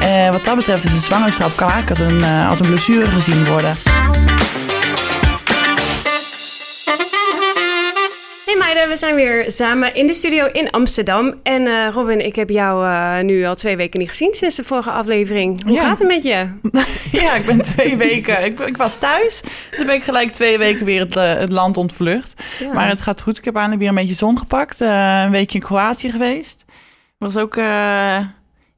Eh, wat dat betreft is een zwangerschap kan eigenlijk als een, eh, als een blessure gezien worden. Hey meiden, we zijn weer samen in de studio in Amsterdam. En eh, Robin, ik heb jou nu al twee weken niet gezien sinds de vorige aflevering. Hoe Ja. gaat het met je? ja, ik ben twee weken. Ik, ik was thuis. Toen ben ik gelijk twee weken weer het, het land ontvlucht. Ja. Maar het gaat goed. Ik heb eindelijk weer een beetje zon gepakt. Een weekje in Kroatië geweest. Was ook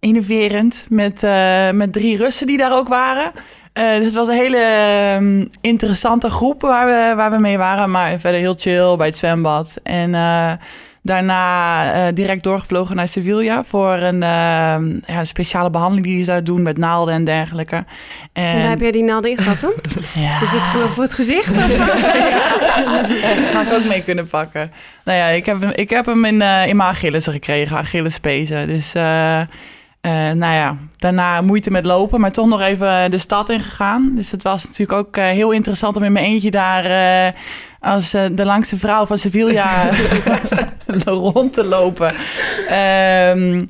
innoverend met, eh, met drie Russen die daar ook waren. Eh, dus het was een hele ehm, interessante groep waar we, waar we mee waren. Maar verder heel chill bij het zwembad. En eh, daarna direct doorgevlogen naar Sevilla voor een ehm, ja, speciale behandeling die ze daar doen met naalden en dergelijke. En En, daar heb jij die naalden in gehad, hoor? ja. Is het voor, voor het gezicht? Of? Ga ik ook mee kunnen pakken. Nou ja, ik heb hem, ik heb hem in, in mijn Achillesen gekregen, Achillespezen. Dus eh, nou ja, daarna moeite met lopen, maar toch nog even de stad in gegaan. Dus het was natuurlijk ook eh, heel interessant om in mijn eentje daar eh, als de langste vrouw van Sevilla rond te lopen. Ehm,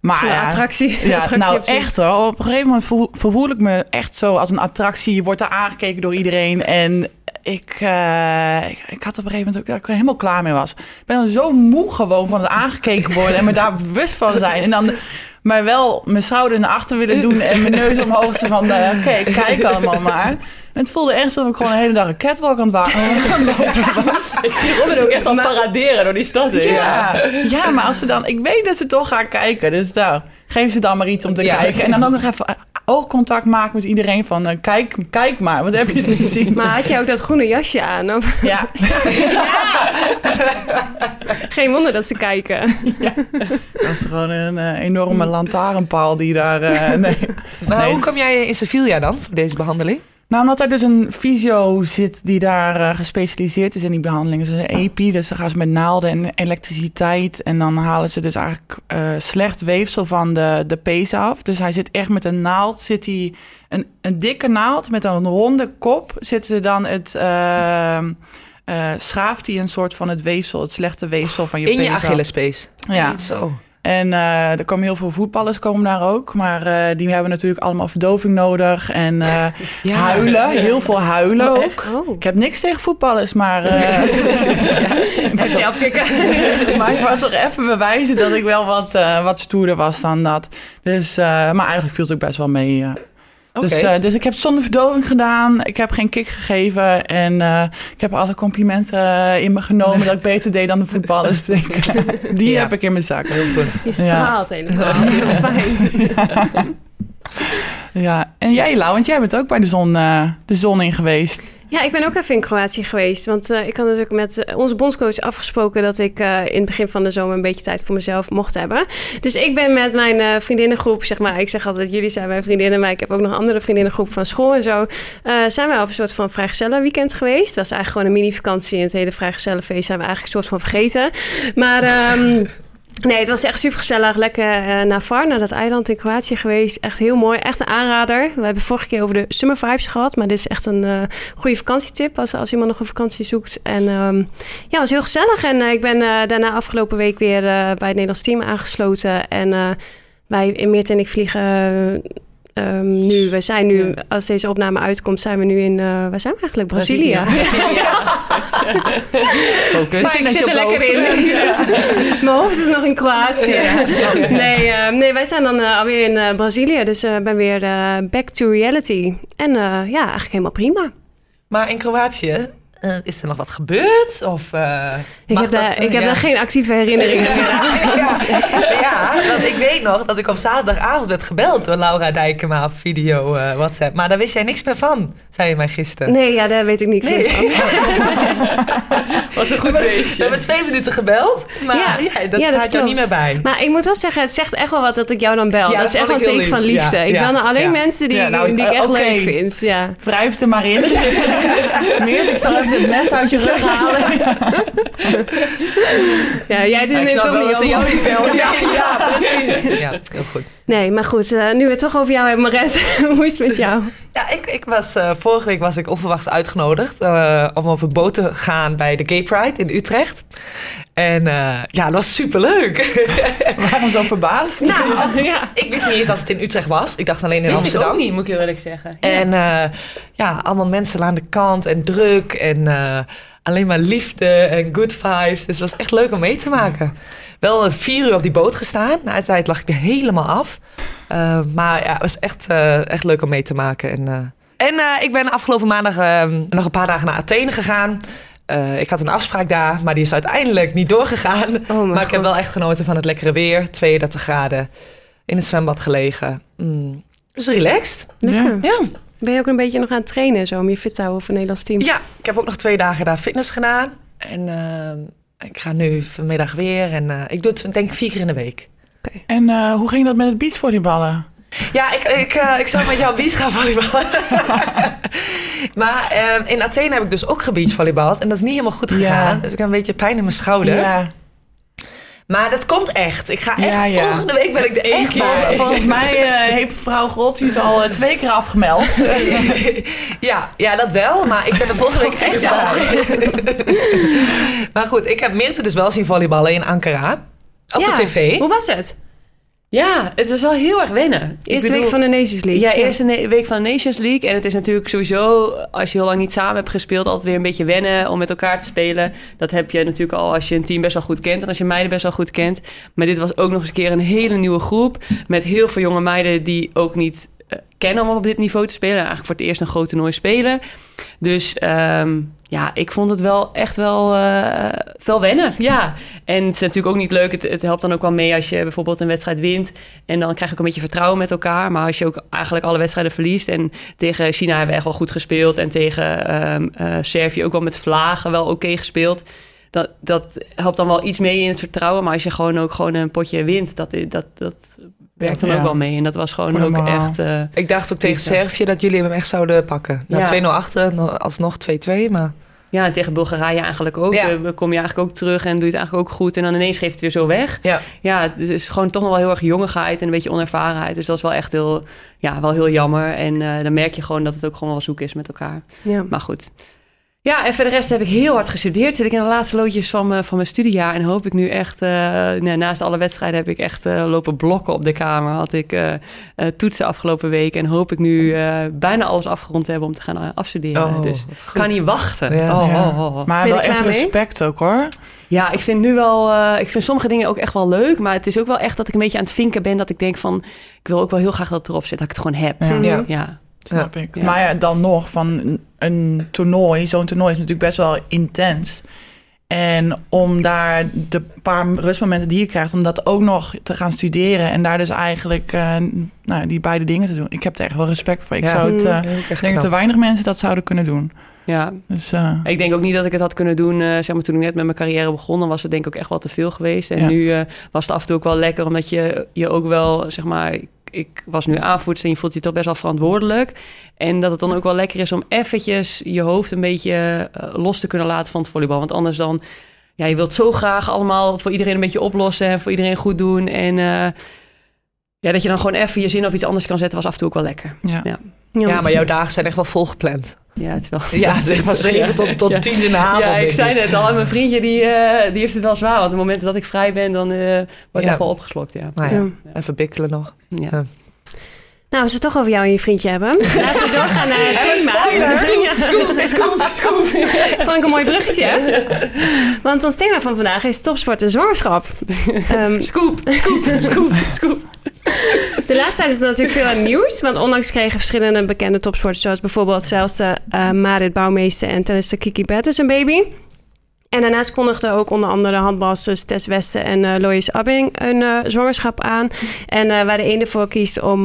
maar ja, attractie. ja, attractie nou echt hoor. Op een gegeven moment voel, ik me echt zo als een attractie. Je wordt daar aangekeken door iedereen. En ik, eh, ik, ik had op een gegeven moment ook dat ik er helemaal klaar mee was. Ik ben dan zo moe gewoon van het aangekeken worden en me daar bewust van zijn. En dan maar wel mijn schouder naar achter willen doen en mijn neus omhoog. Zo van, eh, oké, kijk allemaal maar. En het voelde echt alsof ik gewoon de hele dag een catwalk aan het aan het lopen was. Ik zie Robin ook echt al paraderen door die stad heen. Ja. ja, maar als ze dan... Ik weet dat ze toch gaan kijken. Dus nou, geef ze dan maar iets om te Ja. kijken. En dan ook nog even oogcontact maken met iedereen van... eh, kijk, kijk maar, wat heb je te zien? Maar had jij ook dat groene jasje aan? Of? Ja, Geen wonder dat ze kijken. dat is gewoon een eh, enorme lantaarnpaal die daar... eh, nee. Maar Nee, hoe kwam jij in Sevilla dan voor deze behandeling? Nou, omdat er dus een fysio zit die daar eh, gespecialiseerd is in die behandeling. Dus een EPI, dus dan gaan ze met naalden en elektriciteit. En dan halen ze dus eigenlijk eh, slecht weefsel van de, de pees af. Dus hij zit echt met een naald, zit hij een, een dikke naald met een ronde kop. Zit er dan het, ehm, eh, schaaft hij een soort van het weefsel, het slechte weefsel van je In pees je af. Achillespees. Ja, Zo. En eh, er komen heel veel voetballers komen daar ook. Maar eh, die hebben natuurlijk allemaal verdoving nodig. En eh, Ja. huilen, heel veel huilen ook. Oh. Ik heb niks tegen voetballers, maar, eh, Even zelf maar ik wou toch even bewijzen dat ik wel wat, wat stoerder was dan dat. Dus, maar eigenlijk viel het ook best wel mee. Dus, eh, dus ik heb zonder verdoving gedaan. Ik heb geen kick gegeven. En eh, ik heb alle complimenten eh, in me genomen dat ik beter deed dan de voetballers. Ik- Die Ja. heb ik in mijn zak. Je straalt helemaal. Heel fijn. Ja, en jij Lau, want jij bent ook bij de zon, eh, de zon in geweest. Ja, ik ben ook even in Kroatië geweest. Want eh, ik had natuurlijk met eh, onze bondscoach afgesproken dat ik eh, in het begin van de zomer een beetje tijd voor mezelf mocht hebben. Dus ik ben met mijn eh, vriendinnengroep, zeg maar, ik zeg altijd jullie zijn mijn vriendinnen, maar ik heb ook nog een andere vriendinnengroep van school en zo. zijn wij op een soort van vrijgezellenweekend geweest. Dat was eigenlijk gewoon een mini-vakantie en het hele vrijgezellenfeest zijn we eigenlijk een soort van vergeten. Maar... ehm, Nee, het was echt super gezellig. Lekker eh, naar Var, naar dat eiland in Kroatië geweest. Echt heel mooi. Echt een aanrader. We hebben vorige keer over de summer vibes gehad. Maar dit is echt een eh, goede vakantietip als, als iemand nog een vakantie zoekt. En ehm, ja, was heel gezellig. En eh, ik ben daarna afgelopen week weer bij het Nederlands team aangesloten. En wij Meert en ik vliegen eh, ehm, nu. We zijn nu, als deze opname uitkomt, zijn we nu in, eh waar zijn we eigenlijk? Brazilië. Brazilië. Ja. Focus. Ik zit er lekker in. Mijn hoofd is nog in Kroatië. Nee, eh, nee, wij zijn dan eh, alweer in eh, Brazilië. Dus ik ben weer eh, back to reality. En eh, ja, eigenlijk helemaal prima. Maar in Kroatië, eh, is er nog wat gebeurd? Of, eh, Ik heb, daar, eh, ik heb daar geen actieve herinneringen aan. ja, ja, want ik weet nog dat ik op zaterdagavond werd gebeld door Laura Dijkema op video WhatsApp. Maar daar wist jij niks meer van, zei je mij gisteren. Nee, ja, daar weet ik niks Nee. van. Was een goed We feestje. hebben twee minuten gebeld, maar Ja. ja, dat Ja, dat staat jou niet meer bij. Maar ik moet wel zeggen, het zegt echt wel wat dat ik jou dan bel. Ja, dat dat is echt wel een ik teken van lief. liefde. Ja, ik ja, bel naar alleen ja. mensen die, Ja, nou, die ik eh, echt oké. leuk vind. Ja. Wrijf er maar in. Meert, ik zal even het mes uit je rug halen. ja, jij doet ik het toch wel niet ze jou niet belt. Ja. Ja, precies. Ja, heel goed. Nee, maar goed, eh, nu we het toch over jou hebben, Maret. Hoe is het met jou? Ja, ik, ik was, eh, vorige week was ik onverwachts uitgenodigd eh, om op een boot te gaan bij de Gay Pride in Utrecht. En eh, ja, dat was superleuk. Waarom zo verbaasd? nou, ja. ik wist niet eens dat het in Utrecht was. Ik dacht alleen in Wist ik Amsterdam. ook niet, moet ik heel eerlijk zeggen. Ja. En eh, ja, allemaal mensen aan de kant en druk en eh, alleen maar liefde en good vibes. Dus het was echt leuk om mee te maken. Wel vier uur op die boot gestaan. Na de tijd lag ik er helemaal af. Eh, maar ja, het was echt, eh, echt leuk om mee te maken. En, eh, en ik ben afgelopen maandag nog een paar dagen naar Athene gegaan. Ik had een afspraak daar, maar die is uiteindelijk niet doorgegaan. Oh maar ik heb wel echt genoten van het lekkere weer. 32 graden. In het zwembad gelegen. Mm. Dus relaxed. Lekker. Ja. Ben je ook een beetje nog aan het trainen zo om je fit te houden voor het Nederlands team? Ja, ik heb ook nog twee dagen daar fitness gedaan. En eh, ik ga nu vanmiddag weer. En eh, ik doe het denk ik vier keer in de week. En eh, hoe ging dat met het beachvolleyballen? Ja, ik, ik, eh, ik zou met jou beach gaan volleyballen. maar in Athene heb ik dus ook gebeachvolleybald. En dat is niet helemaal goed Ja. gegaan. Dus ik heb een beetje pijn in mijn schouder. Ja, Maar dat komt echt. Ik ga echt, Ja, volgende week ben ik er echt Vol- volgens mij eh, heeft mevrouw Grothuis al eh, twee keer afgemeld. ja, ja, dat wel. Maar ik ben er volgende week echt bij. maar goed, ik heb Meerte dus wel zien volleyballen in Ankara. Op de tv. Hoe was het? Ja, het is wel heel erg wennen. Eerste bedoel- week van de Nations League. Ja, eerste week van de Nations League. En het is natuurlijk sowieso, als je heel lang niet samen hebt gespeeld, altijd weer een beetje wennen om met elkaar te spelen. Dat heb je natuurlijk al als je een team best wel goed kent en als je meiden best wel goed kent. Maar dit was ook nog eens een keer een hele nieuwe groep met heel veel jonge meiden die ook niet eh, kennen om op dit niveau te spelen. En eigenlijk voor het eerst een groot toernooi spelen. Dus ehm, ja, ik vond het wel echt wel, wel wennen. Ja, en het is natuurlijk ook niet leuk. Het, het helpt dan ook wel mee als je bijvoorbeeld een wedstrijd wint. En dan krijg je ook een beetje vertrouwen met elkaar. Maar als je ook eigenlijk alle wedstrijden verliest. En tegen China hebben we echt wel goed gespeeld. En tegen ehm eh, Servië ook wel met vlagen wel oké gespeeld. Dat, dat helpt dan wel iets mee in het vertrouwen. Maar als je gewoon ook gewoon een potje wint, dat, dat, dat werkt dan Ja. ook wel mee. En dat was gewoon ook echt... eh, Ik dacht ook tegen. Servië dat jullie hem echt zouden pakken. Na Ja. 2-0 achter, no- alsnog 2-2. Maar Ja, en tegen Bulgarije eigenlijk ook. Ja. Eh, kom je eigenlijk ook terug en doe je het eigenlijk ook goed. En dan ineens geeft het weer zo weg. ja, Ja, het is gewoon toch nog wel heel erg jongigheid en een beetje onervarenheid. Dus dat is wel echt heel, ja, wel heel jammer. En eh, dan merk je gewoon dat het ook gewoon wel zoek is met elkaar. Ja. Maar goed. Ja, en voor de rest heb ik heel hard gestudeerd. Zit ik in de laatste loodjes van, mijn- van mijn studiejaar. En hoop ik nu echt... eh, nou, naast alle wedstrijden heb ik echt eh, lopen blokken op de kamer. Had ik eh, eh, toetsen afgelopen week. En hoop ik nu eh, bijna alles afgerond te hebben om te gaan afstuderen. Oh, dus kan niet wachten. Ja. Oh, Ja. oh, oh, oh. Maar wel echt mee? respect ook hoor. Ja, ik vind nu wel. eh, ik vind sommige dingen ook echt wel leuk. Maar het is ook wel echt dat ik een beetje aan het vinken ben. Dat ik denk van. Ik wil ook wel heel graag dat het erop zit. Dat ik het gewoon heb. Ja. Ja. Ja. Snap ik. Ja. Maar ja, dan nog, van een, toernooi, zo'n toernooi is natuurlijk best wel intens. En om daar de paar rustmomenten die je krijgt, om dat ook nog te gaan studeren en daar dus eigenlijk eh, nou, die beide dingen te doen. Ik heb er echt wel respect voor. Ik Ja. zou het, eh, Mm. Ik denk dat er weinig mensen dat zouden kunnen doen. ja. Dus eh, Ik denk ook niet dat ik het had kunnen doen. eh, zeg maar toen ik net met mijn carrière begon. Dan was het denk ik ook echt wel te veel geweest. En Ja. nu eh, was het af en toe ook wel lekker. Omdat je je ook wel. Zeg maar. Ik, was nu aanvoerster en je voelt je toch best wel verantwoordelijk. En dat het dan ook wel lekker is om eventjes je hoofd een beetje eh, los te kunnen laten van het volleybal. Want anders dan. Ja, je wilt zo graag allemaal voor iedereen een beetje oplossen. En voor iedereen goed doen. En. eh, ja, dat je dan gewoon even je zin op iets anders kan zetten, was af en toe ook wel lekker. ja. Ja. Ja, maar jouw dagen zijn echt wel volgepland. Ja, het is wel. Ja, zeg van 7 tot, tot Ja. 10 in de avond. Ja, ik zei net al, en mijn vriendje die, eh, die heeft het wel zwaar. Want op het moment dat ik vrij ben, dan eh wordt Ja. wel opgeslokt. Ja. Nou ja, Ja. even bikkelen nog. Ja. Ja. Nou, als we het toch over jou en je vriendje hebben. Laten we doorgaan naar het thema. Scoop, scoop, scoop. Vond ik een mooi bruggetje. Want ons thema van vandaag is topsport en zwangerschap. Ehm, Scoop, scoop, scoop, scoop. de laatste tijd is er natuurlijk veel aan nieuws. Want onlangs kregen verschillende bekende topsporters... zoals bijvoorbeeld zelfs de eh, Marit Bouwmeester en tennister Kiki Bertens een baby. En daarnaast kondigden ook onder andere handbalsters Tess Westen en eh Lois Abbing een eh, zwangerschap aan. En eh, waar de ene voor kiest om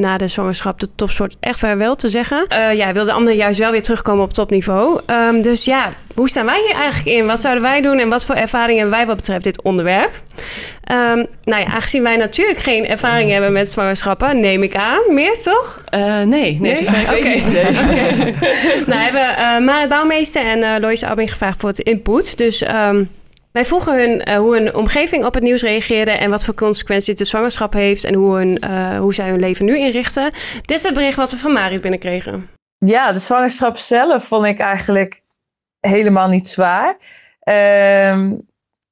na de zwangerschap de topsport echt vaarwel te zeggen. ja, wil de andere juist wel weer terugkomen op topniveau. Ehm, dus ja, hoe staan wij hier eigenlijk in? Wat zouden wij doen en wat voor ervaring hebben wij wat betreft dit onderwerp? Ehm, nou ja, aangezien wij natuurlijk geen ervaring hebben met zwangerschappen, neem ik aan. Meer toch? Eh, nee, nee, weet Oké. niet. Nee. nou, hebben we uh, Marit Bouwmeester en eh Lois Abbing gevraagd voor het input. Dus ehm, wij vroegen hun eh, hoe hun omgeving op het nieuws reageerde... en wat voor consequenties de zwangerschap heeft... en hoe, hun, eh, hoe zij hun leven nu inrichten. Dit is het bericht wat we van Marit binnenkregen. Ja, de zwangerschap zelf vond ik eigenlijk helemaal niet zwaar. Ehm,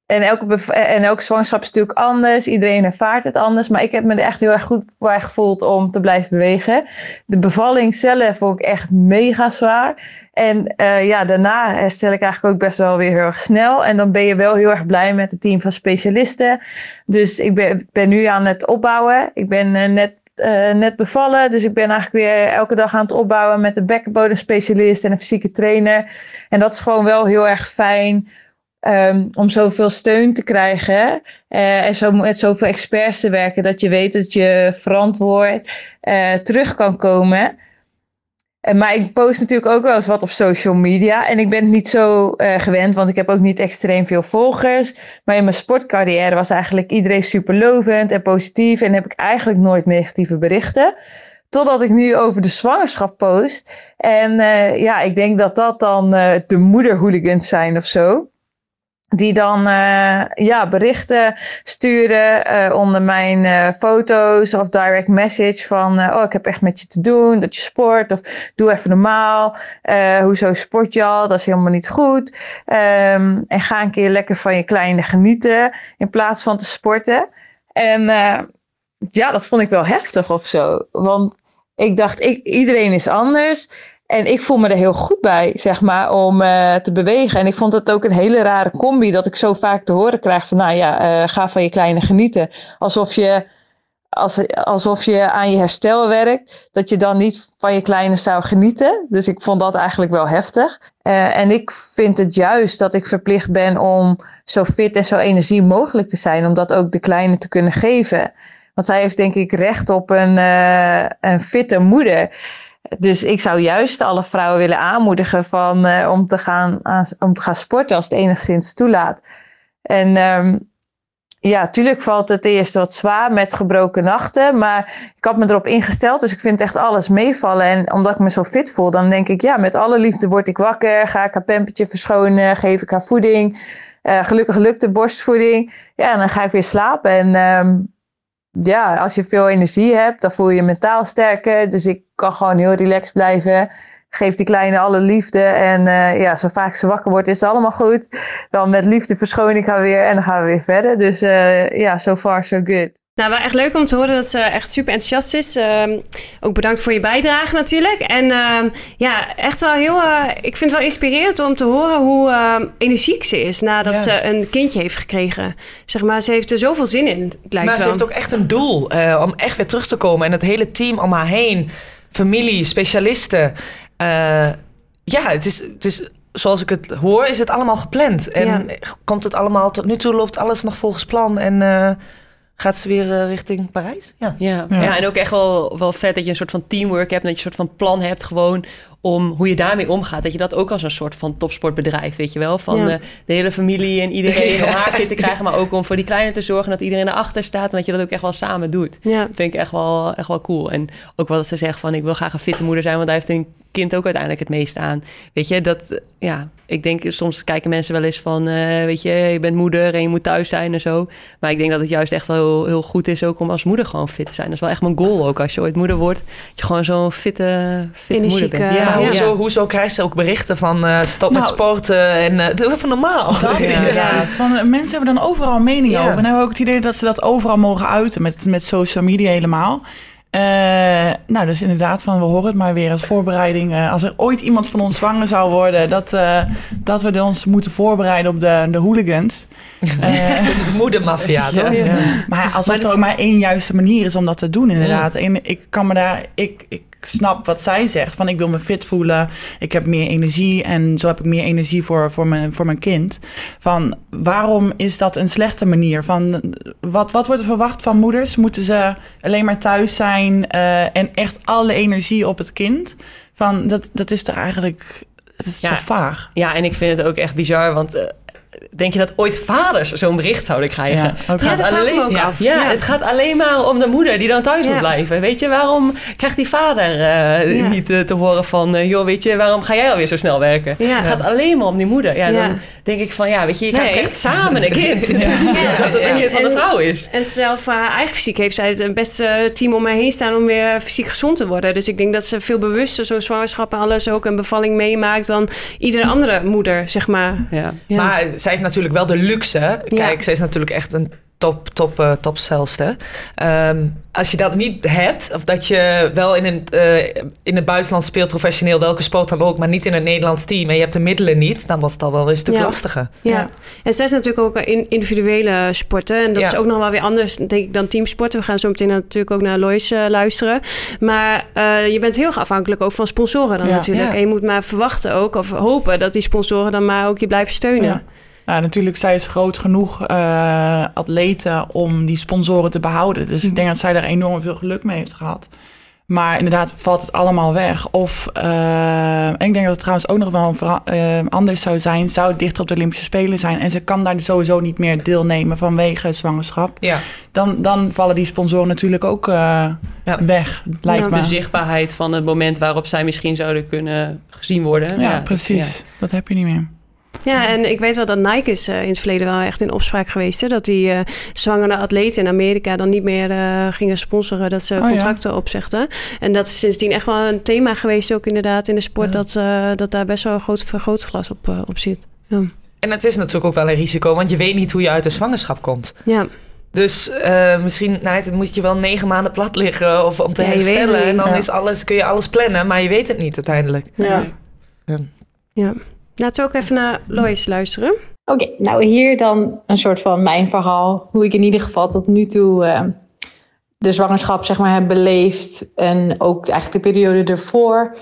en, elke bev- en elke zwangerschap is natuurlijk anders. Iedereen ervaart het anders. Maar ik heb me er echt heel erg goed voor gevoeld om te blijven bewegen. De bevalling zelf vond ik echt mega zwaar. En eh, ja, daarna herstel ik eigenlijk ook best wel weer heel erg snel. En dan ben je wel heel erg blij met het team van specialisten. Dus ik ben, ben nu aan het opbouwen. Ik ben eh, net eh, net bevallen. Dus ik ben eigenlijk weer elke dag aan het opbouwen met een bekkenbodemspecialist en een fysieke trainer. En dat is gewoon wel heel erg fijn ehm, om zoveel steun te krijgen. eh, en zo met zoveel experts te werken dat je weet dat je verantwoord eh, terug kan komen. En, maar ik post natuurlijk ook wel eens wat op social media. En ik ben het niet zo gewend, want ik heb ook niet extreem veel volgers. Maar in mijn sportcarrière was eigenlijk iedereen super lovend en positief. En heb ik eigenlijk nooit negatieve berichten. Totdat ik nu over de zwangerschap post. En ja, ik denk dat dat dan de moederhooligans zijn of zo. Die dan eh, ja, berichten sturen eh, onder mijn eh, foto's of direct message van... oh, ik heb echt met je te doen, dat je sport of doe even normaal. Hoezo sport je al? Dat is helemaal niet goed. Ehm, en ga een keer lekker van je kleine genieten in plaats van te sporten. En ja, dat vond ik wel heftig of zo. Want ik dacht, iedereen is anders. En ik voel me er heel goed bij, zeg maar, om eh, te bewegen. En ik vond het ook een hele rare combi dat ik zo vaak te horen krijg van, nou ja, eh, ga van je kleine genieten. Alsof je, als, alsof je aan je herstel werkt, dat je dan niet van je kleine zou genieten. Dus ik vond dat eigenlijk wel heftig. Eh, en ik vind het juist dat ik verplicht ben om zo fit en zo energie mogelijk te zijn, om dat ook de kleine te kunnen geven. Want zij heeft denk ik recht op een, een fitte moeder. Dus ik zou juist alle vrouwen willen aanmoedigen van, eh, om, te gaan, aan- om te gaan sporten als het enigszins toelaat. En ehm, ja, tuurlijk valt het eerst wat zwaar met gebroken nachten. Maar ik had me erop ingesteld, dus ik vind echt alles meevallen. En omdat ik me zo fit voel, dan denk ik, ja, met alle liefde word ik wakker. Ga ik haar pampertje verschonen, geef ik haar voeding. Eh, gelukkig lukt de borstvoeding. Ja, en dan ga ik weer slapen. En ehm, ja, als je veel energie hebt, dan voel je je mentaal sterker. Dus ik kan gewoon heel relaxed blijven. Geef die kleine alle liefde. En eh, ja, zo vaak ze wakker wordt, is het allemaal goed. Dan met liefde verschoon ik haar weer en dan gaan we weer verder. Dus eh, ja, so far so good. Nou, wel echt leuk om te horen dat ze echt super enthousiast is. Ehm, ook bedankt voor je bijdrage natuurlijk. En ehm, ja, echt wel heel... eh, ik vind het wel inspirerend om te horen hoe ehm, energiek ze is... nadat Ja. ze een kindje heeft gekregen. Zeg maar, ze heeft er zoveel zin in, lijkt Maar ze heeft ook echt een doel eh, om echt weer terug te komen. En het hele team om haar heen, familie, specialisten. eh, ja, het is, het is, zoals ik het hoor, is het allemaal gepland. En Ja. komt het allemaal, tot nu toe loopt alles nog volgens plan. En gaat ze weer eh, richting Parijs? Ja. Ja. Ja. Ja. en ook echt wel, wel vet dat je een soort van teamwork hebt. Dat je een soort van plan hebt gewoon om hoe je daarmee omgaat. Dat je dat ook als een soort van topsportbedrijf, weet je wel. Van Ja. eh, de hele familie en iedereen om haar fit te krijgen. Maar ook om voor die kleine te zorgen dat iedereen erachter staat. En dat je dat ook echt wel samen doet. Ja. Dat vind ik echt wel, echt wel cool. En ook wat ze zegt van ik wil graag een fitte moeder zijn. Want daar heeft een kind ook uiteindelijk het meest aan. Weet je, dat... Ja, ik denk soms kijken mensen wel eens van... eh, weet je, je bent moeder en je moet thuis zijn en zo. Maar ik denk dat het juist echt wel heel, heel goed is ook om als moeder gewoon fit te zijn. Dat is wel echt mijn goal ook als je ooit moeder wordt. Dat je gewoon zo'n fitte, fitte moeder bent. Maar Ja. hoezo, hoezo krijgt ze ook berichten van eh, stop met Nou, sporten en eh doe even normaal? Dat Ja. inderdaad. Van, mensen hebben dan overal mening Ja. over. En hebben ook het idee dat ze dat overal mogen uiten met, met social media helemaal. Eh, nou, dus inderdaad, van we horen het maar weer als voorbereiding. eh, als er ooit iemand van ons zwanger zou worden, dat, eh, dat we ons moeten voorbereiden op de, de hooligans. Eh, De moedermafia, toch? ja. Maar alsof er ook maar één juiste manier is om dat te doen, inderdaad. En ik kan me daar, ik, ik snap wat zij zegt. Van ik wil me fit voelen, ik heb meer energie en zo heb ik meer energie voor, voor, mijn, voor mijn kind. Van waarom is dat een slechte manier? Van wat, wat wordt er verwacht van moeders? Moeten ze alleen maar thuis zijn eh, en echt alle energie op het kind? Van dat, dat is er eigenlijk, het is Ja. zo vaag. Ja, en ik vind het ook echt bizar, want eh, denk je dat ooit vaders zo'n bericht zouden krijgen? Ja, ook het, gaat alleen, ook ja, af. ja, Ja. het gaat alleen maar om de moeder die dan thuis Ja. moet blijven. Weet je, waarom krijgt die vader eh, Ja. niet eh, te horen van... eh, joh, weet je, waarom ga jij alweer zo snel werken? Ja. Het gaat alleen maar om die moeder. Ja, Ja. dan denk ik van, ja, weet je, je krijgt Nee. echt samen een kind. Ja. dat het een kind van de vrouw is. En zelf voor haar eigen fysiek heeft zij het beste team om mij heen staan om weer fysiek gezond te worden. Dus ik denk dat ze veel bewuster zo'n zwangerschap en alles ook een bevalling meemaakt dan iedere andere moeder, zeg maar. Ja. Ja. Maar zij heeft natuurlijk wel de luxe. Kijk, zij is natuurlijk echt een top, top, eh topstelste. Ehm, als je dat niet hebt, of dat je wel in, een, eh, in het buitenland speelt professioneel, welke sport dan ook, maar niet in een Nederlands team en je hebt de middelen niet, dan wordt het al wel een stuk Ja. lastiger. Ja. Ja. en zij is natuurlijk ook in individuele sporten. En dat Ja. is ook nog wel weer anders, denk ik, dan teamsporten. We gaan zo meteen natuurlijk ook naar Lois eh, luisteren. Maar eh, je bent heel erg afhankelijk ook van sponsoren dan Ja. natuurlijk. Ja. En je moet maar verwachten ook, of hopen dat die sponsoren dan maar ook je blijven steunen. Nou, natuurlijk, zij is groot genoeg eh, atleten om die sponsoren te behouden. Dus ik denk dat zij daar enorm veel geluk mee heeft gehad. Maar inderdaad valt het allemaal weg. Of, eh, en ik denk dat het trouwens ook nog wel eh, anders zou zijn. Zou het dichter op de Olympische Spelen zijn. En ze kan daar sowieso niet meer deelnemen vanwege zwangerschap. Ja. Dan, dan vallen die sponsoren natuurlijk ook Ja. weg, lijkt Ja, me. De zichtbaarheid van het moment waarop zij misschien zouden kunnen gezien worden. ja, precies. Dat heb je niet meer. Ja, en ik weet wel dat Nike is eh, in het verleden wel echt in opspraak geweest. Hè? Dat die eh, zwangere atleten in Amerika dan niet meer eh, gingen sponsoren. Dat ze Oh, ja. contracten opzegden. En dat is sindsdien echt wel een thema geweest ook inderdaad in de sport. Ja. Dat, eh, dat daar best wel een groot vergrootglas op, eh, op zit. Ja. En het is natuurlijk ook wel een risico, want je weet niet hoe je uit de zwangerschap komt. ja. Dus eh, misschien nou, het moet je wel negen maanden plat liggen of om te Ja, herstellen. En dan Ja. is alles, kun je alles plannen, maar je weet het niet uiteindelijk. Ja. ja. Laten we ook even naar Lois luisteren. Oké, nou hier dan een soort van mijn verhaal. Hoe ik in ieder geval tot nu toe eh, de zwangerschap zeg maar heb beleefd. En ook eigenlijk de periode ervoor.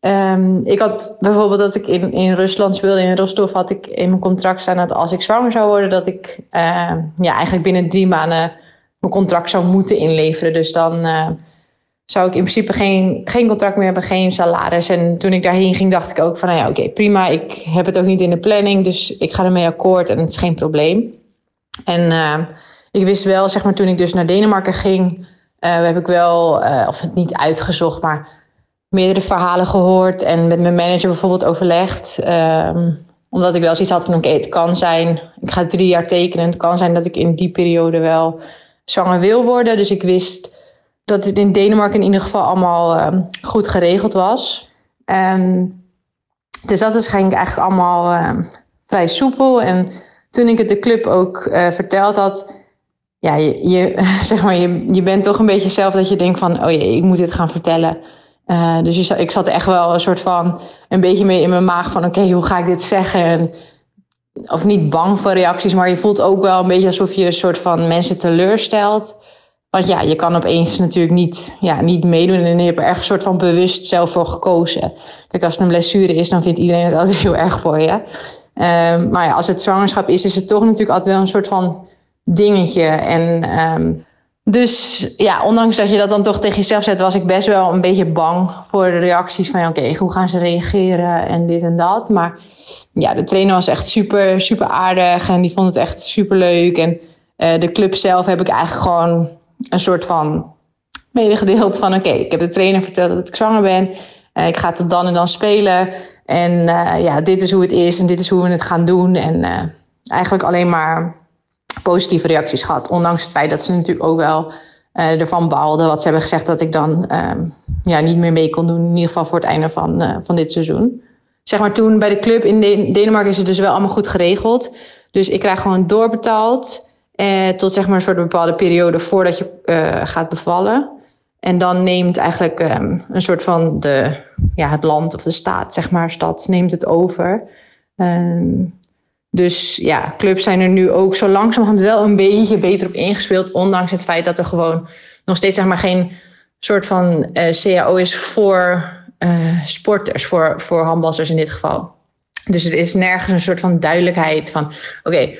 Ehm, ik had bijvoorbeeld dat ik in, in Rusland speelde. In Rostov had ik in mijn contract staan dat als ik zwanger zou worden... dat ik eh, ja, eigenlijk binnen drie maanden mijn contract zou moeten inleveren. Dus dan eh, zou ik in principe geen, geen contract meer hebben, geen salaris. En toen ik daarheen ging, dacht ik ook van, nou ja, oké, prima. Ik heb het ook niet in de planning, dus ik ga ermee akkoord en het is geen probleem. En eh, ik wist wel, zeg maar, toen ik dus naar Denemarken ging, eh, heb ik wel, eh, of het niet uitgezocht, maar meerdere verhalen gehoord en met mijn manager bijvoorbeeld overlegd. Ehm, omdat ik wel zoiets had van, oké, het kan zijn, ik ga drie jaar tekenen. Het kan zijn dat ik in die periode wel zwanger wil worden. Dus ik wist dat het in Denemarken in ieder geval allemaal ehm, goed geregeld was. Dus dat is ging eigenlijk allemaal ehm, vrij soepel. En toen ik het de club ook eh, verteld had, ja, je, zeg maar, je, je bent toch een beetje zelf dat je denkt van, oh jee, ik moet dit gaan vertellen. Eh, dus ik zat echt wel een soort van, een beetje mee in mijn maag van, oké, hoe ga ik dit zeggen? En, of niet bang voor reacties, maar je voelt ook wel een beetje alsof je een soort van mensen teleurstelt. Want ja, je kan opeens natuurlijk niet, ja, niet meedoen en je hebt er echt een soort van bewust zelf voor gekozen. Kijk, als het een blessure is, dan vindt iedereen het altijd heel erg voor je. Ehm, maar ja, als het zwangerschap is, is het toch natuurlijk altijd wel een soort van dingetje. En ehm, dus ja, ondanks dat je dat dan toch tegen jezelf zet, was ik best wel een beetje bang voor de reacties van oké, hoe gaan ze reageren en dit en dat. Maar ja, de trainer was echt super, super aardig en die vond het echt super leuk. En eh, de club zelf heb ik eigenlijk gewoon een soort van medegedeeld van oké, ik heb de trainer verteld dat ik zwanger ben. Eh, ik ga tot dan en dan spelen. En eh, ja, dit is hoe het is en dit is hoe we het gaan doen. En eh, eigenlijk alleen maar positieve reacties gehad. Ondanks het feit dat ze natuurlijk ook wel ervan baalden. Wat ze hebben gezegd dat ik dan ehm, ja, niet meer mee kon doen. In ieder geval voor het einde van, van dit seizoen. Zeg maar toen bij de club in Den- Denemarken is het dus wel allemaal goed geregeld. Dus ik krijg gewoon doorbetaald. Eh, tot zeg maar een soort bepaalde periode voordat je eh, gaat bevallen. En dan neemt eigenlijk ehm, een soort van de, ja, het land of de staat, zeg maar, stad, neemt het over. Ehm, dus ja, clubs zijn er nu ook zo langzamerhand wel een beetje beter op ingespeeld. Ondanks het feit dat er gewoon nog steeds zeg maar, geen soort van eh, CAO is voor eh, sporters, voor, voor handballers in dit geval. Dus er is nergens een soort van duidelijkheid van: oké,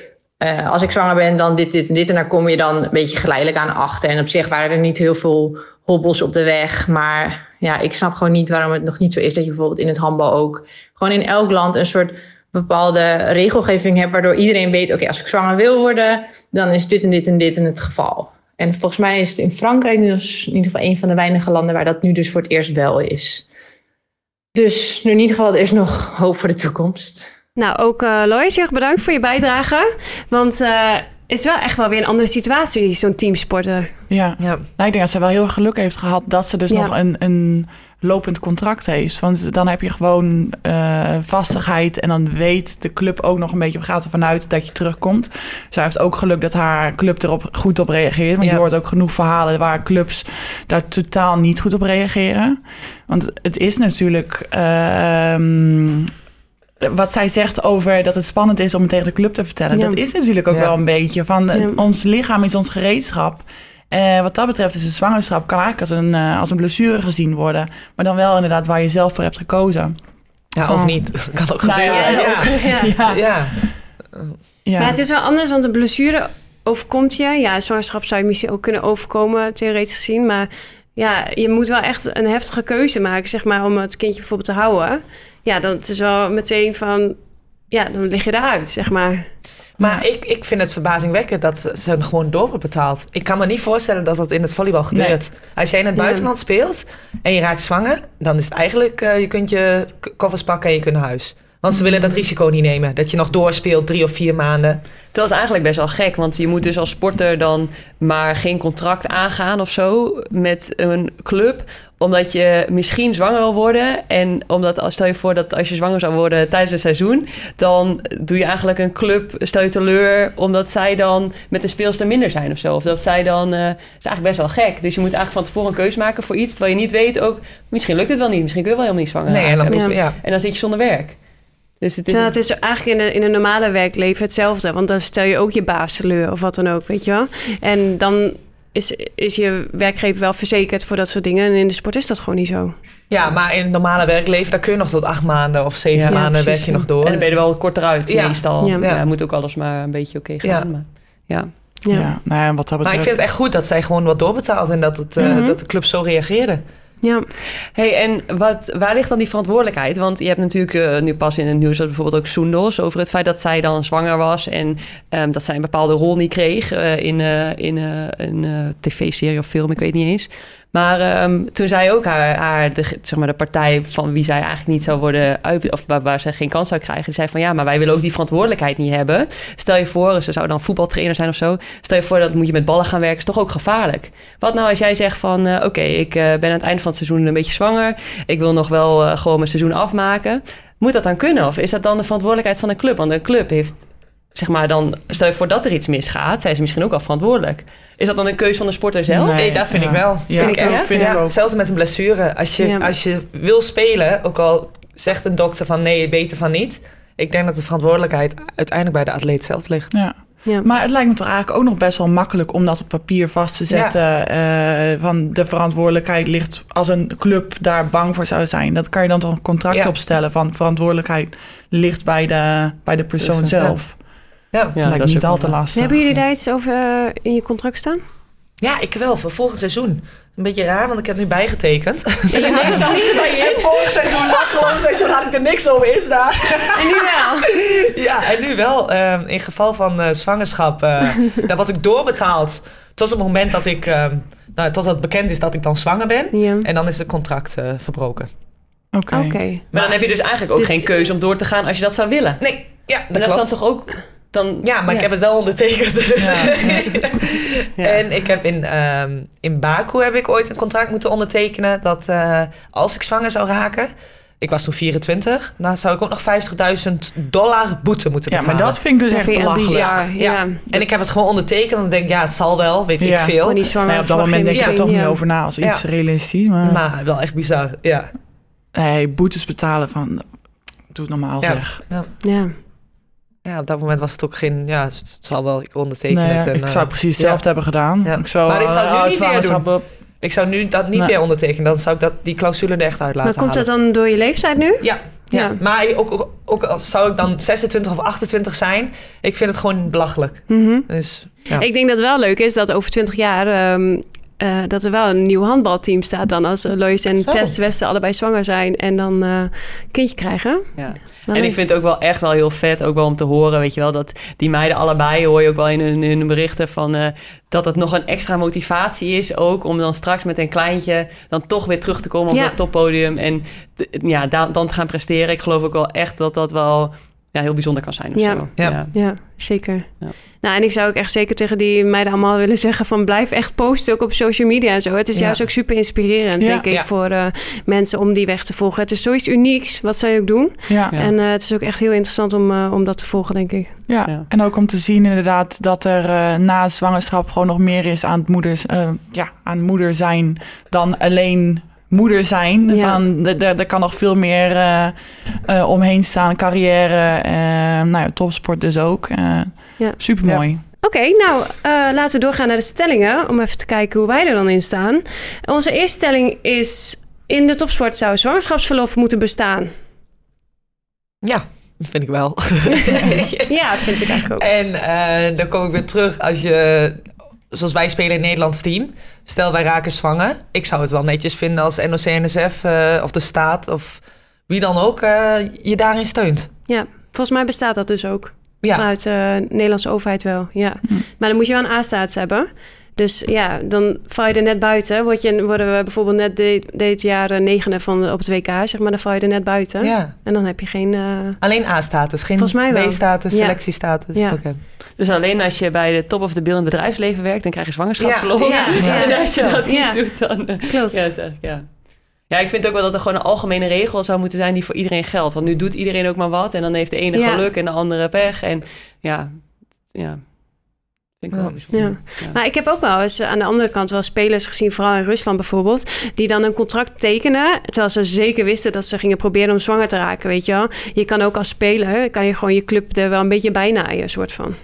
eh, als ik zwanger ben, dan dit, dit en dit. En daar kom je dan een beetje geleidelijk aan achter. En op zich waren er niet heel veel hobbels op de weg. Maar ja, ik snap gewoon niet waarom het nog niet zo is dat je bijvoorbeeld in het handbal ook gewoon in elk land een soort bepaalde regelgeving hebt, waardoor iedereen weet: oké, als ik zwanger wil worden, dan is dit en dit en dit in het geval. En volgens mij is het in Frankrijk dus in ieder geval een van de weinige landen waar dat nu dus voor het eerst wel is. Dus in ieder geval, er is nog hoop voor de toekomst. Nou, ook uh, Lois, heel erg bedankt voor je bijdrage. Want uh, is wel echt wel weer een andere situatie, zo'n teamsporter. Ja. ja. Nou, ik denk dat ze wel heel erg geluk heeft gehad dat ze dus ja. nog een, een lopend contract heeft. Want dan heb je gewoon uh, vastigheid en dan weet de club ook nog een beetje, gaat ervan uit dat je terugkomt. Zij heeft ook geluk dat haar club erop goed op reageert. Want ja. je hoort ook genoeg verhalen waar clubs daar totaal niet goed op reageren. Want het is natuurlijk... Uh, wat zij zegt over dat het spannend is om het tegen de club te vertellen. Ja. Dat is natuurlijk ook ja. wel een beetje van ja. ons lichaam is ons gereedschap. Uh, wat dat betreft is een zwangerschap kan eigenlijk als een, uh, als een blessure gezien worden. Maar dan wel inderdaad waar je zelf voor hebt gekozen. Ja, of oh. niet. kan ook nou gebeuren. Ja, ja. ja. Maar het is wel anders, want een blessure overkomt je. Ja, zwangerschap zou je misschien ook kunnen overkomen, theoretisch gezien. Maar ja, je moet wel echt een heftige keuze maken, zeg maar, om het kindje bijvoorbeeld te houden ja, dan het is wel meteen van, ja, dan lig je eruit, zeg maar. Maar ik, ik vind het verbazingwekkend dat ze gewoon door wordt betaald. Ik kan me niet voorstellen dat dat in het volleybal gebeurt. Nee. Als jij in het buitenland ja. speelt en je raakt zwanger, dan is het eigenlijk, uh, je kunt je koffers pakken en je kunt naar huis. Want ze willen dat risico niet nemen. Dat je nog doorspeelt drie of vier maanden. Dat is eigenlijk best wel gek. Want je moet dus als sporter dan maar geen contract aangaan of zo met een club. Omdat je misschien zwanger wil worden. En omdat, stel je voor dat als je zwanger zou worden tijdens het seizoen. Dan doe je eigenlijk een club, stel je teleur. Omdat zij dan met de speelster minder zijn of zo. Of dat zij dan, uh, dat is eigenlijk best wel gek. Dus je moet eigenlijk van tevoren een keuze maken voor iets. Terwijl je niet weet ook, misschien lukt het wel niet. Misschien kun je wel helemaal niet zwanger nee, en dan, ja. en dan zit je zonder werk. Dus het is, het is eigenlijk in een, in een normale werkleven hetzelfde. Want dan stel je ook je baas teleur of wat dan ook, weet je wel. En dan is, is je werkgever wel verzekerd voor dat soort dingen. En in de sport is dat gewoon niet zo. Ja, maar in het normale werkleven, daar kun je nog tot acht maanden of zeven ja, maanden precies, werk je nog door. En dan ben je er wel korter uit, ja. meestal. Ja. ja. moet ook alles maar een beetje oké okay gaan. Maar, ja. Ja. nou ja, wat dat betreft... Maar ik vind het echt goed dat zij gewoon wat doorbetaalt en dat, het, uh, dat de club zo reageerde. Ja. Hey, en wat, waar ligt dan die verantwoordelijkheid? Want je hebt natuurlijk uh, nu pas in het nieuws dat bijvoorbeeld ook Soendos over het feit dat zij dan zwanger was en um, dat zij een bepaalde rol niet kreeg uh, in, uh, in een tv-serie of film, ik weet niet eens. Maar um, toen zei ook haar, haar de, zeg maar de partij van wie zij eigenlijk niet zou worden uit, of waar, waar zij geen kans zou krijgen, zei van ja, maar wij willen ook die verantwoordelijkheid niet hebben. Stel je voor, ze zou dan voetbaltrainer zijn of zo. Stel je voor dat moet je met ballen gaan werken, is toch ook gevaarlijk. Wat nou als jij zegt van uh, oké, ik uh, ben aan het eind van het seizoen een beetje zwanger, ik wil nog wel uh, gewoon mijn seizoen afmaken. Moet dat dan kunnen? Of is dat dan de verantwoordelijkheid van de club? Want de club heeft zeg maar dan, stel je voor dat er iets misgaat, zijn ze misschien ook al verantwoordelijk. Is dat dan een keuze van de sporter zelf? Nee, dat vind ja. ik wel. Ja, vind ik echt. Vind ik ook. Zelfs met een blessure. Als je, als je wil spelen, ook al zegt een dokter van nee, beter van niet. Ik denk dat de verantwoordelijkheid uiteindelijk bij de atleet zelf ligt. Ja. Ja. Maar het lijkt me toch eigenlijk ook nog best wel makkelijk om dat op papier vast te zetten. Ja. Uh, van de verantwoordelijkheid ligt als een club daar bang voor zou zijn. Dat kan je dan toch een contract ja. opstellen van verantwoordelijkheid ligt bij de, bij de persoon dus, zelf. Ja, ja lijkt niet al te lastig. Hebben jullie daar iets over uh, in je contract staan? Ja, ik wel, voor volgend seizoen. Een beetje raar, want ik heb nu bijgetekend. Ja, je niks dan niet bij je. Vorig seizoen, vorig seizoen had ik er niks over in staan. En nu wel? Ja, en nu wel. Uh, in geval van uh, zwangerschap, uh, daar word ik doorbetaald. Tot het moment dat ik, nou, tot het bekend is dat ik dan zwanger ben. Ja. En dan is het contract verbroken. Oké. Okay. Okay. Maar, dan heb je dus eigenlijk ook dus, geen keuze om door te gaan als je dat zou willen. Nee, ja, dat, dat is dan toch ook dan, ja, maar ja. ik heb het wel ondertekend. Dus. Ja. ja. En ik heb in, um, in Baku heb ik ooit een contract moeten ondertekenen dat uh, als ik zwanger zou raken, ik was toen 24. Dan zou ik ook nog 50.000 dollar boete moeten Ja, betalen. maar dat vind ik dus Dat echt belachelijk. bizar. Ja. Ja. En ik heb het gewoon ondertekend. En dan denk ik, ja, het zal wel, weet Ja. ik veel. Die zwanger Nee, op dat moment denk je er toch niet ja. over na als iets Ja. realistisch. Maar Maar wel echt bizar, ja. nee, boetes betalen van... Doe het normaal Ja. zeg. Ja. Ja, op dat moment was het ook geen, ja, het zal wel, ik onderteken Nee, het. en, ik eh, zou precies ja. hetzelfde hebben gedaan. Ja. Ik zou, Maar dit zou ik nu eh, niet zwangerschap op- Ik zou nu dat niet Nee. weer ondertekenen. Dan zou ik dat, die clausule er echt uit laten Maar komt dat dan door je leeftijd nu? Ja, ja. Ja. maar ook, ook, ook al zou ik dan 26 of 28 zijn, ik vind het gewoon belachelijk. Mhm. Dus ja. Ik denk dat het wel leuk is dat over 20 jaar... ehm, eh, dat er wel een nieuw handbalteam staat dan als uh, Lois en Zo. Tess Westen allebei zwanger zijn en dan eh, een kindje krijgen. Ja. Dan En ik vind het ook wel echt wel heel vet, ook wel om te horen, weet je wel, dat die meiden allebei, hoor je ook wel in hun, hun berichten van, eh, dat het nog een extra motivatie is ook om dan straks met een kleintje dan toch weer terug te komen op Ja. dat toppodium en ja, da- dan te gaan presteren. Ik geloof ook wel echt dat dat wel ja, heel bijzonder kan zijn of Ja. zo. Ja. Ja, zeker. Ja. Nou, en ik zou ook echt zeker tegen die meiden allemaal willen zeggen van blijf echt posten ook op social media en zo. Het is Ja. juist ook super inspirerend, Ja. denk ik, Ja. voor eh, mensen om die weg te volgen. Het is zoiets unieks, wat zij ook doen. En eh, het is ook echt heel interessant om, eh, om dat te volgen, denk ik. Ja. Ja. en ook om te zien inderdaad dat er eh, na zwangerschap gewoon nog meer is aan het moeders, eh, ja, aan moeder zijn dan alleen moeder zijn. Ja. Van, er- kan nog veel meer eh, eh, omheen staan, carrière, eh, nou ja, topsport dus ook. Eh Ja. Supermooi. Oké, nou eh, laten we doorgaan naar de stellingen. Om even te kijken hoe wij er dan in staan. Onze eerste stelling is... In de topsport zou zwangerschapsverlof moeten bestaan. ja, dat vind ik wel. Ja, vind ik eigenlijk ook. En eh, dan kom ik weer terug als je, zoals wij spelen in het Nederlands team. Stel wij raken zwanger. Ik zou het wel netjes vinden als NOC-NSF eh, of de staat of wie dan ook eh, je daarin steunt. Ja, volgens mij bestaat dat dus ook. Ja, Vanuit de Nederlandse overheid wel, ja. Maar dan moet je wel een A-staats hebben. Dus ja, dan val je er net buiten. Word je, worden we bijvoorbeeld net de- dit jaar negende van, op het WK, zeg maar. Dan val je er net buiten. ja. En dan heb je geen... eh, Alleen A-status, geen. B-status, Ja. selectiestatus. Ja. Oké. Dus alleen als je bij de top of the bill in het bedrijfsleven werkt, dan krijg je zwangerschapsverlof. Ja, ja, en als je dat niet doet, dan... eh, Klopt. Ja, ja. ja, ik vind ook wel dat er gewoon een algemene regel zou moeten zijn die voor iedereen geldt. Want nu doet iedereen ook maar wat en dan heeft de ene Ja. geluk en de andere pech. En ja, ja. Vind ik wel Ja. bijzonder. Ja. Maar ik heb ook wel eens eh, aan de andere kant wel spelers gezien, vooral in Rusland bijvoorbeeld, die dan een contract tekenen, terwijl ze zeker wisten dat ze gingen proberen om zwanger te raken, weet je wel. Je kan ook als speler, kan je gewoon je club er wel een beetje bij naaien, soort van.